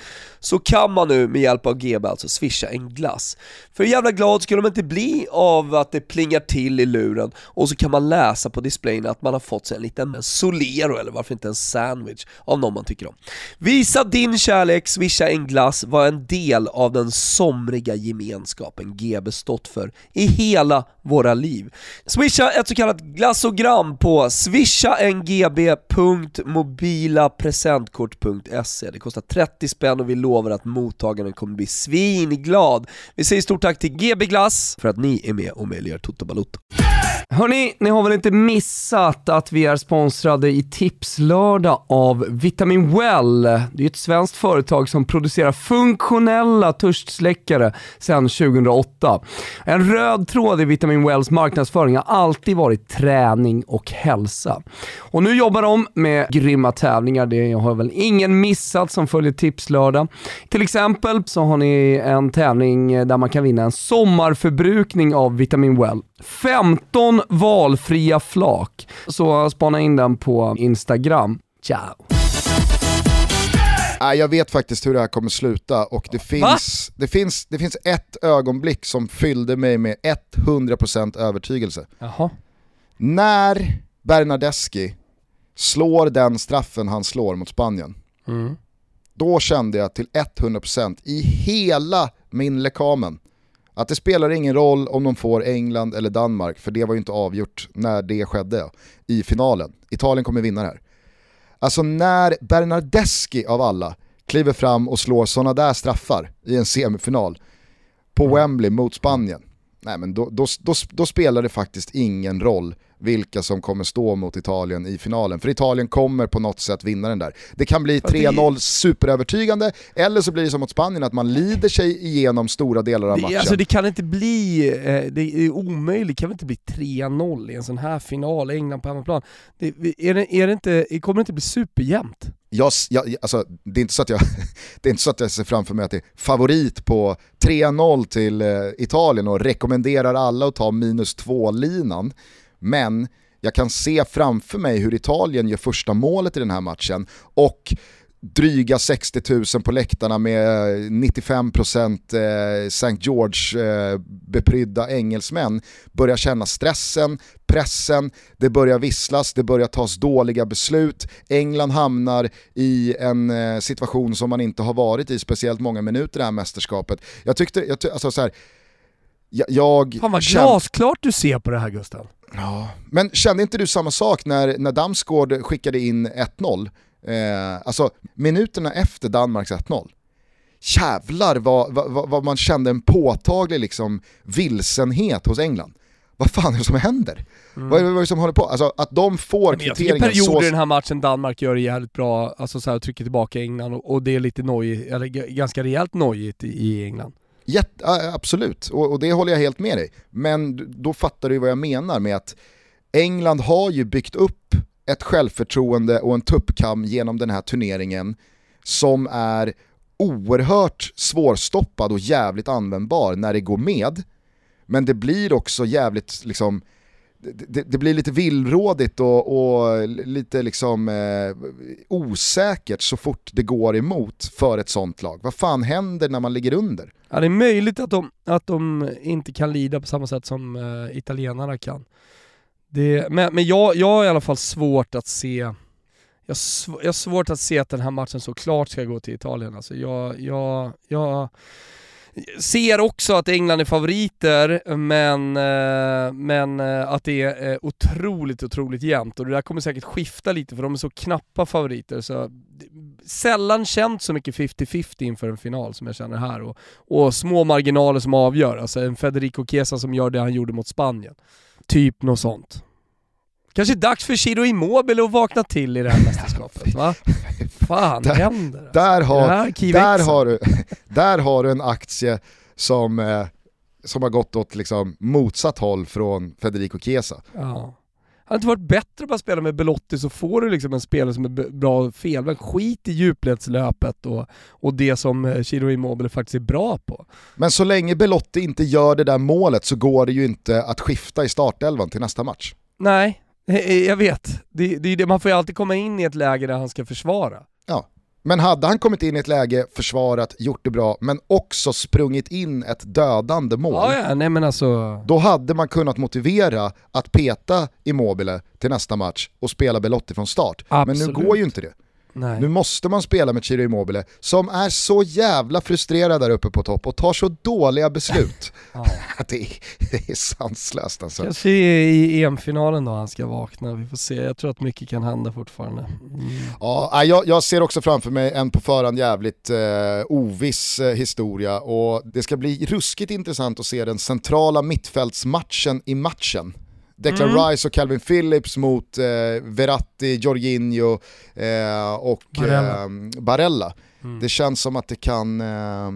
så kan man nu med hjälp av GB alltså swisha en glass. För hur jävla glad skulle man inte bli av att det plingar till i luren och så kan man läsa på displayen att man har fått sig en liten Solero eller varför inte en sandwich av någon man tycker om. Visa din kärlek, swisha en glass, var en del av den somriga gemenskapen GB stått för i hela våra liv. Swisha ett så kallat glassogram på swishaengb.mobilapresentkort.se Det kostar 30 spänn och vi lovar att mottagaren kommer bli svinglad. Vi säger stort tack till GB Glass för att ni är med och möjliggör Toto Balotto. Hörni, ni har väl inte missat att vi är sponsrade i Tipslördag av Vitamin Well. Det är ett svenskt företag som producerar funktionella törstsläckare sedan 2008. En röd tråd i Vitamin Wells marknadsföring har alltid varit träning och hälsa. Och nu jobbar de med grymma tävlingar, det har väl ingen missat som följer Tipslördag. Till exempel så har ni en tävling där man kan vinna en sommarförbrukning av Vitamin Well. 15 valfria flak. Så spana in den på Instagram. Ciao! Nej, jag vet faktiskt hur det här kommer sluta och det finns, det finns, det finns ett ögonblick som fyllde mig med 100% övertygelse. Jaha. När Bernardeschi slår den straffen han slår mot Spanien, Mm. då kände jag till 100% i hela min lekamen att det spelar ingen roll om de får England eller Danmark, för det var ju inte avgjort när det skedde i finalen. Italien kommer vinna det här. Alltså när Bernardeschi av alla kliver fram och slår sådana där straffar i en semifinal på Wembley mot Spanien, nej men då, då, då, då spelar det faktiskt ingen roll vilka som kommer stå mot Italien i finalen. För Italien kommer på något sätt vinna den där. Det kan bli Fast det- 3-0 superövertygande, eller så blir det som mot Spanien att man lider sig igenom stora delar av Det, matchen. alltså det kan inte bli, eh, det är omöjligt, det kan väl inte bli 3-0 i en sån här final, England på hemmaplan. Det, är det, är det inte, kommer det inte bli superjämnt? Jag, jag, alltså, det, är inte så att jag, det är inte så att jag ser framför mig att det är favorit på 3-0 till eh, Italien och rekommenderar alla att ta minus 2-linan. Men jag kan se framför mig hur Italien gör första målet i den här matchen och dryga 60 000 på läktarna med eh, 95% eh, St. George eh, beprydda engelsmän börjar känna stressen, pressen, det börjar visslas, det börjar tas dåliga beslut. England hamnar i en eh, situation som man inte har varit i speciellt många minuter i det här mästerskapet. Jag tyckte, jag ty, alltså så här, jag, jag Fan vad kände- glasklart du ser på det här Gustav. Ja, men kände inte du samma sak när, när Damsgaard skickade in 1-0? Eh, alltså minuterna efter Danmarks 1-0. Jävlar vad, vad, vad- man kände en påtaglig liksom, vilsenhet hos England. Vad fan är det som händer? Vad, är, det- vad är det som håller på? Alltså att de får Mm. Men jag kvitteringen så... perioder i den här matchen Danmark gör det jävligt bra, alltså så här, trycker tillbaka England och, och det är lite nojigt, eller ganska rejält nojigt i, England. Jätte, absolut, och, och det håller jag helt med dig. Men då fattar du vad jag menar med att England har ju byggt upp ett självförtroende och en tuppkam genom den här turneringen som är oerhört svårstoppad och jävligt användbar när det går med. Men det blir också jävligt liksom, det, det, blir lite villrådigt och, och lite liksom eh, osäkert så fort det går emot för ett sånt lag. Vad fan händer när man ligger under? Ja, det är möjligt att de, att de inte kan lida på samma sätt som eh, italienarna kan. Det, men men jag, jag har i alla fall svårt att se jag, sv jag har svårt att se att den här matchen så klart ska gå till Italien. Alltså jag, jag, jag ser också att England är favoriter, men, eh, men eh, att det är eh, otroligt, otroligt jämnt. Och det där kommer säkert skifta lite för de är så knappa favoriter. Så sällan känt så mycket 50-50 inför en final som jag känner här. Och, och små marginaler som avgör. Alltså en Federico Chiesa som gör det han gjorde mot Spanien. Typ något sånt. Kanske dags för Chiro Immobile att vakna till i det här mästerskapet va? fan där, händer? Där har, där, har du, där har du en aktie som, eh, som har gått åt liksom motsatt håll från Federico Chiesa. Ja. Hade det inte varit bättre att bara spela med Belotti så får du liksom en spelare som är bra felvänd. Skit i djupledslöpet och, och det som eh, Chiro Immobile faktiskt är bra på. Men så länge Belotti inte gör det där målet så går det ju inte att skifta i startelvan till nästa match. Nej, jag vet. Det, det, man får ju alltid komma in i ett läge där han ska försvara. Ja, men hade han kommit in i ett läge, försvarat, gjort det bra, men också sprungit in ett dödande mål. Ja, ja, nej men alltså... Då hade man kunnat motivera att peta Immobile till nästa match och spela Belotti från start. Absolut. Men nu går ju inte det. Nej. Nu måste man spela med Chiro Immobile som är så jävla frustrerad där uppe på topp och tar så dåliga beslut. ja. det, är, det är sanslöst alltså. Kanske i EM-finalen då han ska vakna, vi får se. Jag tror att mycket kan hända fortfarande. Mm. Ja, jag, jag, ser också framför mig en på förhand jävligt eh, oviss eh, historia och det ska bli ruskigt intressant att se den centrala mittfältsmatchen i matchen. Declan mm. Rice och Calvin Phillips mot eh, Verratti, Jorginho eh, och Barella. Eh, Barella. Mm. Det känns som att det kan, eh,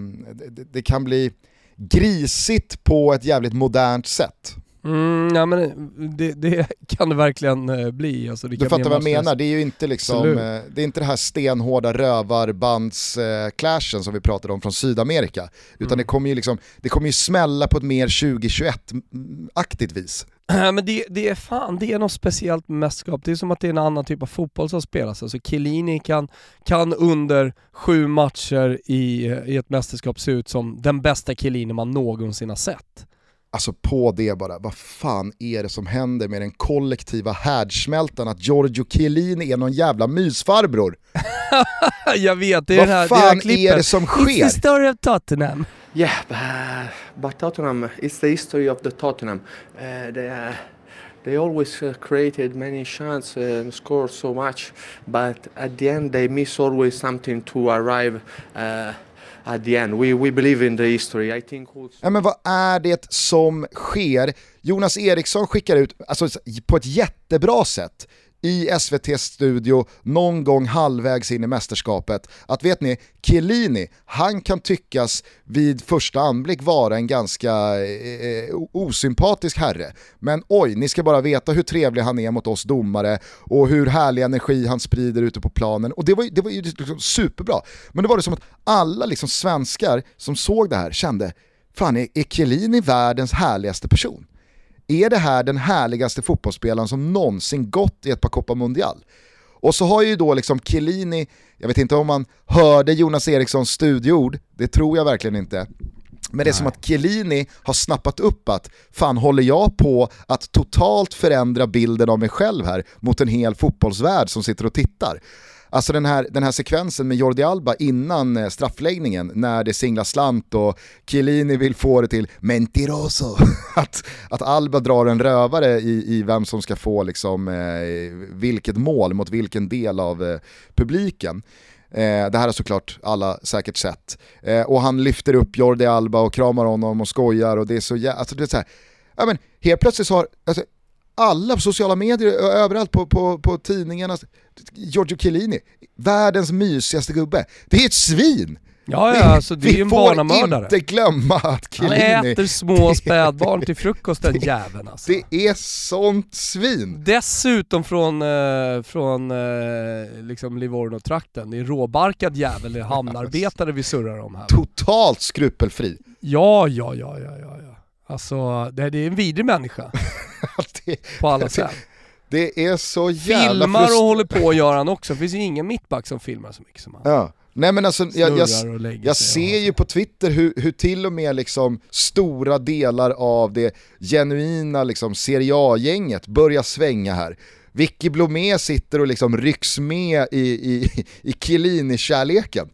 det, det, kan bli grisigt på ett jävligt modernt sätt. Mm, ja, men det, det, kan det verkligen eh, bli. Alltså, det du fattar vad jag menar, det är ju inte, liksom, eh, det är inte det här stenhårda rövarbands-clashen som vi pratade om från Sydamerika. Utan mm. det kommer ju liksom, det kommer ju smälla på ett mer 2021-aktigt vis. Men det, det, är fan, det är något speciellt med mästerskap. Det är som att det är en annan typ av fotboll som spelas. Alltså Chiellini kan, kan under sju matcher i, i ett mästerskap se ut som den bästa Chiellini man någonsin har sett. Alltså på det bara, vad fan är det som händer med den kollektiva härdsmältan att Giorgio Chiellini är någon jävla mysfarbror? Jag vet, det är vad det här, fan det här är det som sker? It's the story of Tottenham. Yeah, but, but Tottenham is the history of the Tottenham. Uh, they, uh, they always uh, created many chances and scored so much, but at the end they miss always something to arrive. Uh, at the end. We, we believe in the history. I think also... ja, men vad är det som sker? Jonas Eriksson skickar ut, alltså på ett jättebra sätt, i SVTs studio någon gång halvvägs in i mästerskapet att vet ni, Chiellini, han kan tyckas vid första anblick vara en ganska eh, eh osympatisk herre. Men oj, ni ska bara veta hur trevlig han är mot oss domare och hur härlig energi han sprider ute på planen. Och det var, det var ju liksom superbra. Men det var det som att alla liksom svenskar som såg det här kände, fan är, är Chiellini världens härligaste person? Är det här den härligaste fotbollsspelaren som någonsin gått i ett par Copa Mundial? Och så har ju då liksom Chiellini, jag vet inte om man hörde Jonas Erikssons studioord, det tror jag verkligen inte. Men det är som att Chiellini har snappat upp att fan håller jag på att totalt förändra bilden av mig själv här mot en hel fotbollsvärld som sitter och tittar. Alltså den här, den här sekvensen med Jordi Alba innan eh, straffläggningen när det singlar slant och Chiellini vill få det till mentiroso. att, att Alba drar en rövare i, i vem som ska få liksom, eh, vilket mål mot vilken del av eh, publiken. Eh, det här har såklart alla säkert sett. Eh, och han lyfter upp Jordi Alba och kramar honom och skojar och det är så jävla... Alltså det är så här, ja, men helt plötsligt så har, alltså, alla på sociala medier, och överallt på, på, på tidningarna, Giorgio Chiellini, världens mysigaste gubbe. Det är ett svin! Ja, ja, alltså det är ju en Vi får barnamördare. inte glömma att Han Chiellini, äter små spädbarn till frukost den jäveln alltså. det är sånt svin. Dessutom från, eh, från eh, liksom Livorno-trakten. Det är råbarkad jävel, det är hamnarbetare vi surrar om här. Totalt skrupelfri. Ja, ja, ja, ja, ja. ja. Alltså, det, det är en vidrig människa Det, på alla sätt. Det är så jävla Filmar och håller på gör han också. Det finns ju ingen mittback som filmar så mycket som han. Ja. Nej men alltså, jag, jag, jag ser ju på Twitter hur, hur till och med liksom stora delar av det genuina liksom Serie A-gänget börjar svänga här. Vicky Blomé sitter och liksom rycks med i, i, i Chiellini-kärleken.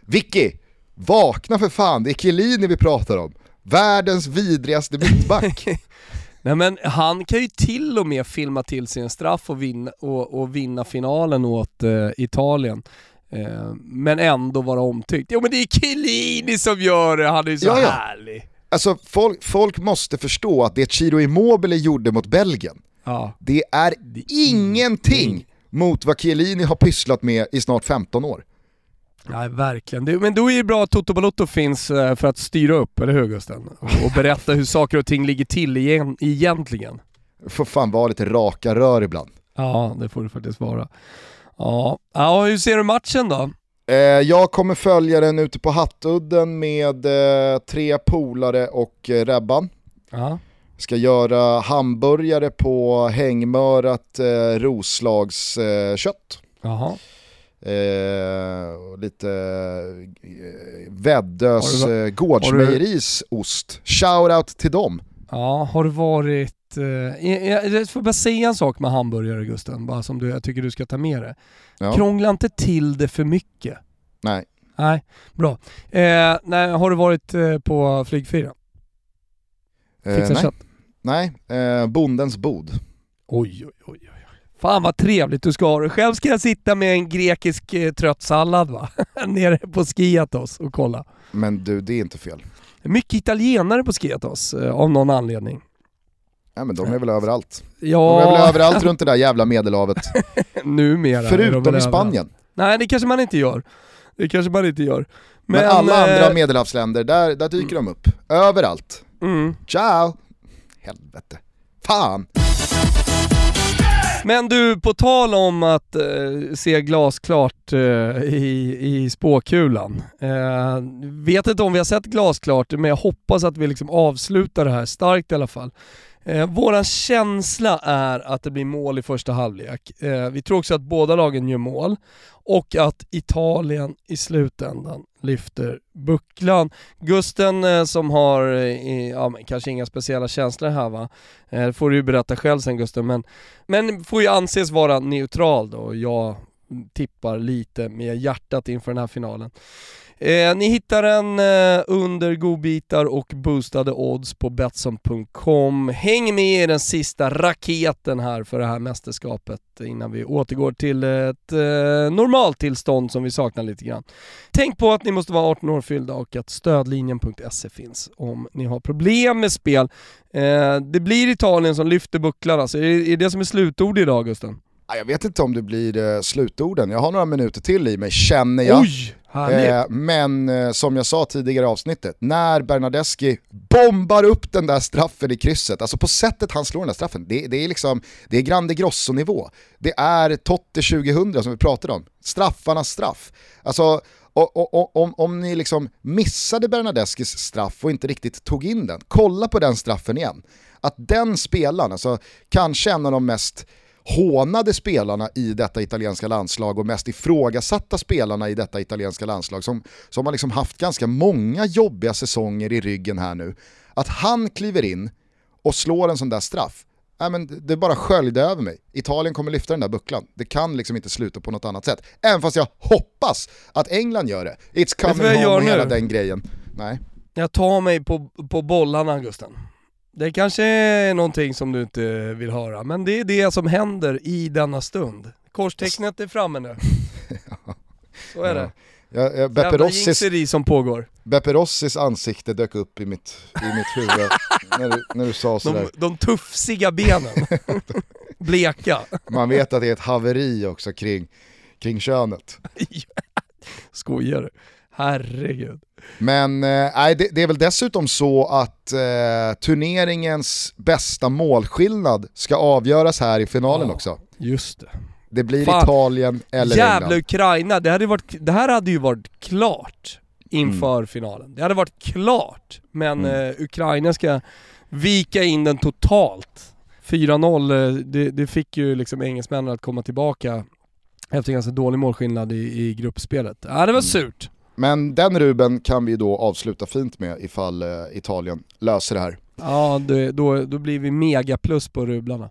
Vicky, vakna för fan, det är Chiellini vi pratar om. Världens vidrigaste mittback. Nej men han kan ju till och med filma till sin straff och vinna, och, och vinna finalen åt eh, Italien. Eh, men ändå vara omtyckt. Jo men det är Chiellini som gör det, han är ju så Ja, ja. härlig. Alltså folk, folk måste förstå att det Ciro Immobile gjorde mot Belgien, Ja. det är ingenting mot vad Chiellini har pysslat med i snart 15 år. Nej verkligen. Det, men då är det bra att Toto Balotto finns eh, för att styra upp, eller hur Gusten? Och, berätta hur saker och ting ligger till igen, egentligen. Får fan vara lite raka rör ibland. Ja, det får det faktiskt vara. Ja, ja hur ser du matchen då? Eh, jag kommer följa den ute på Hattudden med eh, tre polare och Rebban. Ja. Ska göra hamburgare på hängmörat Roslagskött. Kött. Jaha. Eh, lite eh, Väddös eh, gårdsmejeris ost. Shoutout till dem. Ja, har du varit... Eh, jag, jag får bara säga en sak med hamburgare Gusten, bara som du, jag tycker du ska ta med dig. Ja. Krångla inte till det för mycket. Nej. Nej, bra. Eh, nej, har du varit eh, på flygfyra? Eh, nej, kött? nej. Eh, bondens bod. Oj, oj, oj. Fan vad trevligt du ska ha det. Själv ska jag sitta med en grekisk eh, trött sallad va? Nere på Skiatos och kolla. Men du, det är inte fel. Mycket italienare på Skiatos eh, av någon anledning. Nej men de är väl överallt. De är Ja, väl överallt runt det där jävla medelhavet. numera. Förutom i. Spanien. Nej det kanske man inte gör. Det kanske man inte gör. Men, Men, alla eh, andra medelhavsländer, där, där dyker de upp. Överallt. Mm. Ciao! Helvete. Fan! Men du, på tal om att eh, se glasklart eh, i, i spåkulan. Eh, vet inte om vi har sett glasklart, men jag hoppas att vi liksom avslutar det här starkt i alla fall. Eh, våran känsla är att det blir mål i första halvlek. Eh, vi tror också att båda lagen gör mål och att Italien i slutändan lyfter bucklan. Gusten eh, som har, eh, ja, men kanske inga speciella känslor här va, eh, det får du ju berätta själv sen Gusten, men, men får ju anses vara neutral då. Jag tippar lite med hjärtat inför den här finalen. Eh, ni hittar den eh, under godbitar och boostade odds på Betsson.com. Häng med i den sista raketen här för det här mästerskapet innan vi återgår till ett eh, normaltillstånd som vi saknar lite grann. Tänk på att ni måste vara 18 år fyllda och att stödlinjen.se finns om ni har problem med spel. Eh, det blir Italien som lyfter bucklan alltså. Är det, är det som är slutord idag Gusten? Ja, Jag vet inte om det blir eh, slutorden, jag har några minuter till i mig känner jag. Oj! Eh, men eh, som jag sa tidigare i avsnittet, när Bernadeschi bombar upp den där straffen i krysset, alltså på sättet han slår den där straffen, det, det är liksom, det är Grande Grosso-nivå. Det är Totte 2000 som vi pratade om, straffarnas straff. Alltså, och, och, och, om, om ni liksom missade Bernadeskis straff och inte riktigt tog in den, kolla på den straffen igen. Att den spelaren, alltså kanske en av de mest hånade spelarna i detta italienska landslag och mest ifrågasatta spelarna i detta italienska landslag som, som har liksom haft ganska många jobbiga säsonger i ryggen här nu. Att han kliver in och slår en sån där straff, Nej, men det bara sköljde över mig. Italien kommer lyfta den där bucklan. Det kan liksom inte sluta på något annat sätt. Även fast jag hoppas att England gör det. It's coming home och hela nu? den grejen. Nej. Jag tar mig på, på bollarna Gusten. Det kanske är någonting som du inte vill höra, men det är det som händer i denna stund. Korstecknet är framme nu. Så är det. Jag, jag, Beppe, Rossis, som pågår. Beppe Rossis ansikte dök upp i mitt, i mitt huvud när, du, när du sa sådär. De, de tuffsiga benen. Bleka. Man vet att det är ett haveri också kring, kring könet. Skojar du? Herregud. Men eh, det, det, är väl dessutom så att eh, turneringens bästa målskillnad ska avgöras här i finalen Ja, också. Just det. Det blir Fan. Italien eller Jävla England. Ukraina, det, hade varit, det här hade ju varit klart inför Mm. finalen. Det hade varit klart, men Mm. eh, Ukraina ska vika in den totalt. 4-0, eh, det, det fick ju liksom engelsmännen att komma tillbaka efter ganska dålig målskillnad i, i gruppspelet. Ja, det var Mm. surt. Men den Ruben kan vi då avsluta fint med ifall eh, Italien löser det här. Ja, det, då, då blir vi mega plus på rublarna.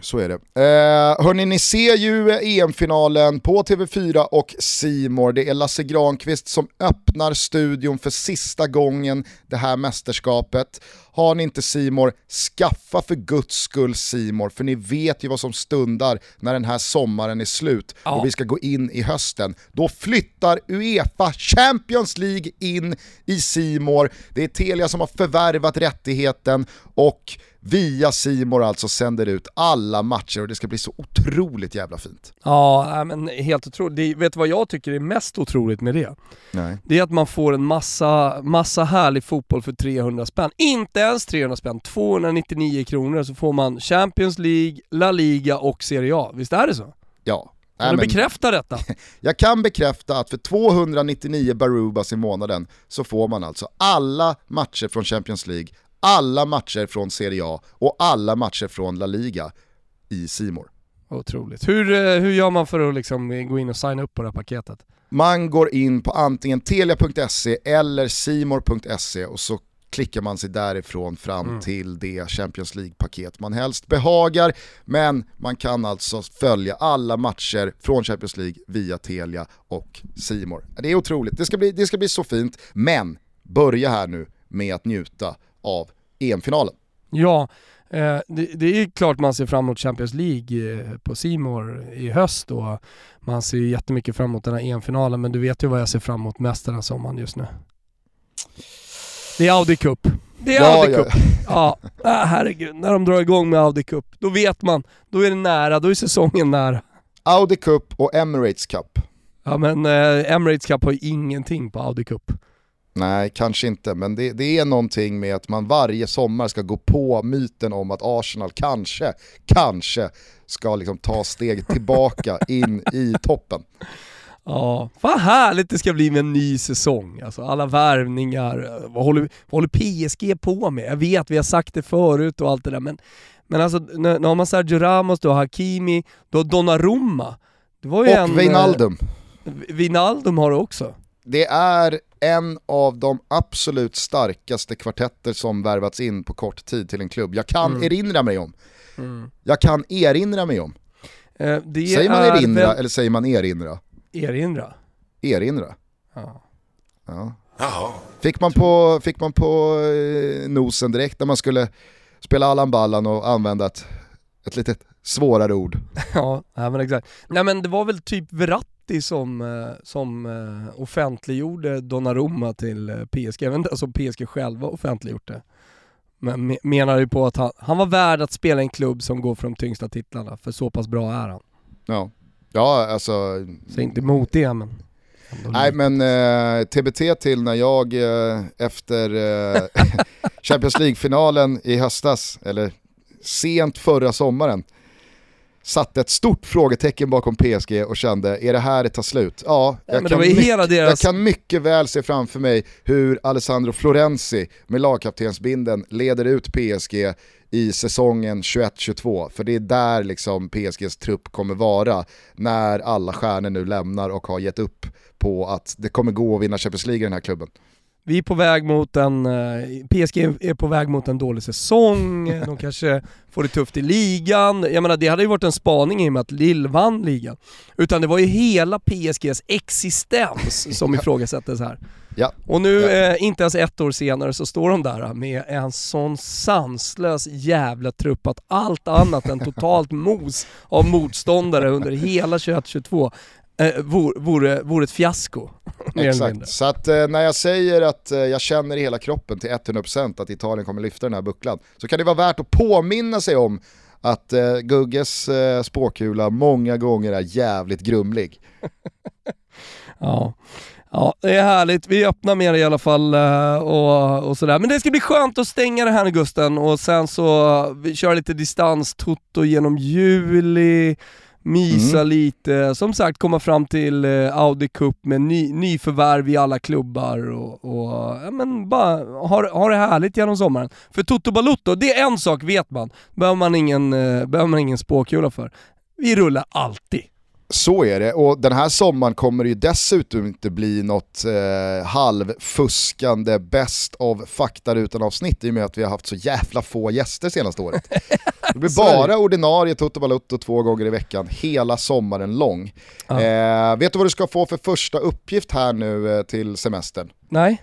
Så är det. Eh, hörni, ni ser ju EM-finalen på TV4 och Simor. Det är Lasse Granqvist som öppnar studion för sista gången det här mästerskapet. Har ni inte Simor, skaffa för guds skull Simor för ni vet ju vad som stundar när den här sommaren är slut Ja. och vi ska gå in i hösten. Då flyttar Uefa Champions League in i Simor. Det är Telia som har förvärvat rättigheten och via Simor alltså sänder ut alla matcher och det ska bli så otroligt jävla fint. Ja, men helt otroligt. Det, vet du vad jag tycker är mest otroligt med det? Nej. Det är att man får en massa, massa härlig fotboll för 300 spänn. Inte ens 300 spänn, 299 kronor så får man Champions League, La Liga och Serie A. Visst är det så? Ja. Kan du bekräfta detta? jag kan bekräfta att för 299 Barubas i månaden så får man alltså alla matcher från Champions League, alla matcher från Serie A och alla matcher från La Liga i Simor. Otroligt. Hur, eh, hur gör man för att liksom gå in och signa upp på det här paketet? Man går in på antingen telia.se eller simor.se och så klickar man sig därifrån fram Mm. till det Champions League-paket man helst behagar. Men man kan alltså följa alla matcher från Champions League via Telia och Simor. Det är otroligt, det ska bli, det ska bli så fint. Men börja här nu med att njuta av EM-finalen. Ja, eh, det, det är klart man ser fram emot Champions League eh, på Simor i höst och man ser jättemycket fram emot den här EM-finalen men du vet ju vad jag ser fram emot mest den här sommaren just nu. Det är Audi Cup. Det är Ja, Audi ja. Cup. Ja, ah, herregud. När de drar igång med Audi Cup, då vet man. Då är det nära, då är säsongen nära. Audi Cup och Emirates Cup. Ja men eh, Emirates Cup har ju ingenting på Audi Cup. Nej, kanske inte, men det, det är någonting med att man varje sommar ska gå på myten om att Arsenal kanske, kanske ska liksom ta steg tillbaka in i toppen. Ja, vad härligt det ska bli med en ny säsong. Alltså alla värvningar, vad håller, vad håller PSG på med? Jag vet, vi har sagt det förut och allt det där, men, men alltså nu har man Sergio Ramos, du har Hakimi, du har Donnarumma. Det var ju en, Och Wijnaldum. Eh, Wijnaldum har du också. Det är en av de absolut starkaste kvartetter som värvats in på kort tid till en klubb. Jag kan Mm. erinra mig om. Jag kan erinra mig om. Eh, det Säger man erinra väl- eller säger man erinra? Erinra. Erinra. Ja. Ja. Fick man på, fick man på eh, nosen direkt när man skulle spela Allan Ballan och använda ett, ett lite svårare ord. Ja, nej, men exakt. Nej men det var väl typ Verratti som, eh, som eh, offentliggjorde Donnarumma till eh, PSG. Jag vet inte om PSG själva offentliggjort det. Men me- menar ju på att han, han var värd att spela i en klubb som går för de tyngsta titlarna, för så pass bra är han. Ja, ja alltså... Så inte emot det men... Nej men eh, TBT till när jag eh, efter eh, Champions League-finalen i höstas, eller sent förra sommaren, satte ett stort frågetecken bakom PSG och kände, är det här det tar slut? Ja, jag, det kan, mycket, hela deras- jag kan mycket väl se framför mig hur Alessandro Florenzi med lagkaptensbinden leder ut PSG i säsongen 21-22, för det är där liksom PSGs trupp kommer vara när alla stjärnor nu lämnar och har gett upp på att det kommer gå att vinna Champions League i den här klubben. Vi är på väg mot en, eh, PSG är på väg mot en dålig säsong, de kanske får det tufft i ligan. Jag menar det hade ju varit en spaning i och med att Lille vann ligan. Utan det var ju hela PSGs existens som ifrågasättes här. Ja. Och nu, Ja. eh, inte ens ett år senare, så står de där med en sån sanslös jävla trupp att allt annat än totalt mos av motståndare under hela 21-22 eh, vore, vore, vore ett fiasko. Exakt, så att eh, när jag säger att eh, jag känner i hela kroppen till 100% att Italien kommer lyfta den här bucklan, så kan det vara värt att påminna sig om att eh, Gugges eh, spåkula många gånger är jävligt grumlig. Ja. Ja, det är härligt. Vi öppnar med det i alla fall eh, och, och sådär. Men det ska bli skönt att stänga det här nu Gusten och sen så vi kör lite distans, Toto genom juli, mysa Mm. lite, som sagt komma fram till eh, Audi Cup med ny, nyförvärv i alla klubbar och, och ja, men bara ha, ha det härligt genom sommaren. För Toto Balutto, det är en sak vet man, behöver man ingen, eh, behöver man ingen spåkula för. Vi rullar alltid. Så är det, och den här sommaren kommer det ju dessutom inte bli något eh, halvfuskande best of faktarutan avsnitt i och med att vi har haft så jävla få gäster senaste året. Det blir bara ordinarie Toto Balutto två gånger i veckan, hela sommaren lång. Ja. Eh, vet du vad du ska få för första uppgift här nu eh, till semestern? Nej?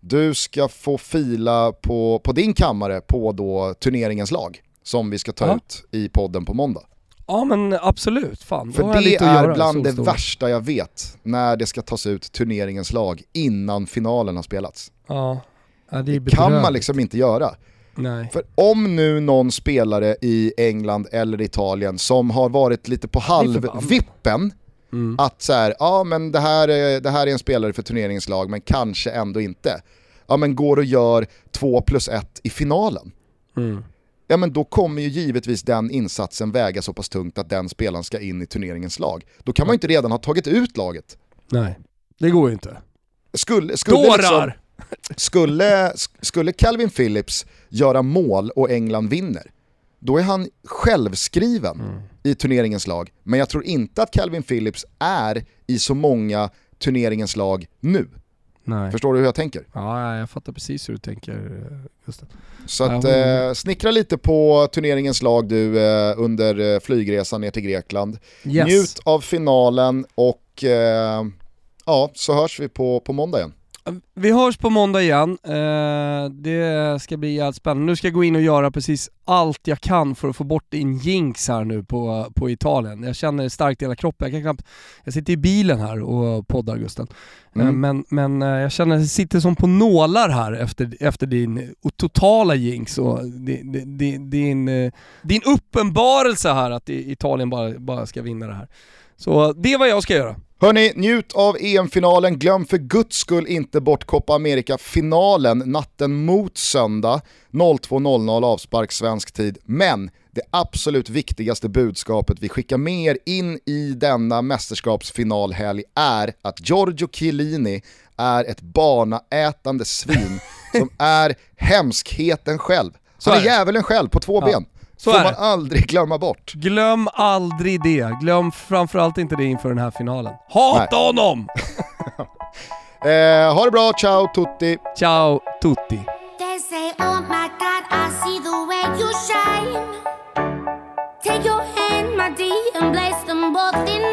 Du ska få fila på, på din kammare på då turneringens lag som vi ska ta Ja. ut i podden på måndag. Ja men absolut, fan. För det är bland det värsta jag vet när det ska tas ut turneringens lag innan finalen har spelats. Ja. ja det Det kan man liksom inte göra. Nej. För om nu någon spelare i England eller Italien som har varit lite på halvvippen, Mm. att så här, ja men det här, är, det här är en spelare för turneringens lag men kanske ändå inte. Ja men går och gör 2 plus 1 i finalen. Mm. Ja men då kommer ju givetvis den insatsen väga så pass tungt att den spelaren ska in i turneringens lag. Då kan man ju inte redan ha tagit ut laget. Nej, det går ju inte. Skulle, skulle, liksom, Dårar! skulle, skulle Calvin Phillips göra mål och England vinner, då är han självskriven Mm. i turneringens lag. Men jag tror inte att Calvin Phillips är i så många turneringens lag nu. Nej. Förstår du hur jag tänker? Ja, jag fattar precis hur du tänker eh, Gustav. Så att, eh, snickra lite på turneringens lag du eh, under eh, flygresan ner till Grekland. Yes. Njut av finalen och eh, ja, så hörs vi på, på måndag igen. Vi hörs på måndag igen. Eh, det ska bli jävligt spännande. Nu ska jag gå in och göra precis allt jag kan för att få bort din jinx här nu på, på Italien. Jag känner det starkt i hela kroppen. Jag, kan knappt, jag sitter i bilen här och poddar Gusten. Eh, Mm. men men eh, jag känner att jag sitter som på nålar här efter, efter din totala jinx och din, din, din, din uppenbarelse här att Italien bara, bara ska vinna det här. Så det är vad jag ska göra. Hörni, njut av EM-finalen. Glöm för guds skull inte bort Copa America-finalen natten mot söndag. 02.00 avspark svensk tid. Men det absolut viktigaste budskapet vi skickar med er in i denna mästerskapsfinalhelg är att Giorgio Chiellini är ett barnaätande svin som är hemskheten själv. Så Han är djävulen själv på två Ja, ben. Så Får man aldrig glömma bort. Glöm aldrig det. Glöm framförallt inte det inför den här finalen. Hata Nej. honom! Eh, ha det bra, ciao tutti! Ciao tutti! They say, oh my God, I see the way you shine. Take your hand, my dear, and place them both in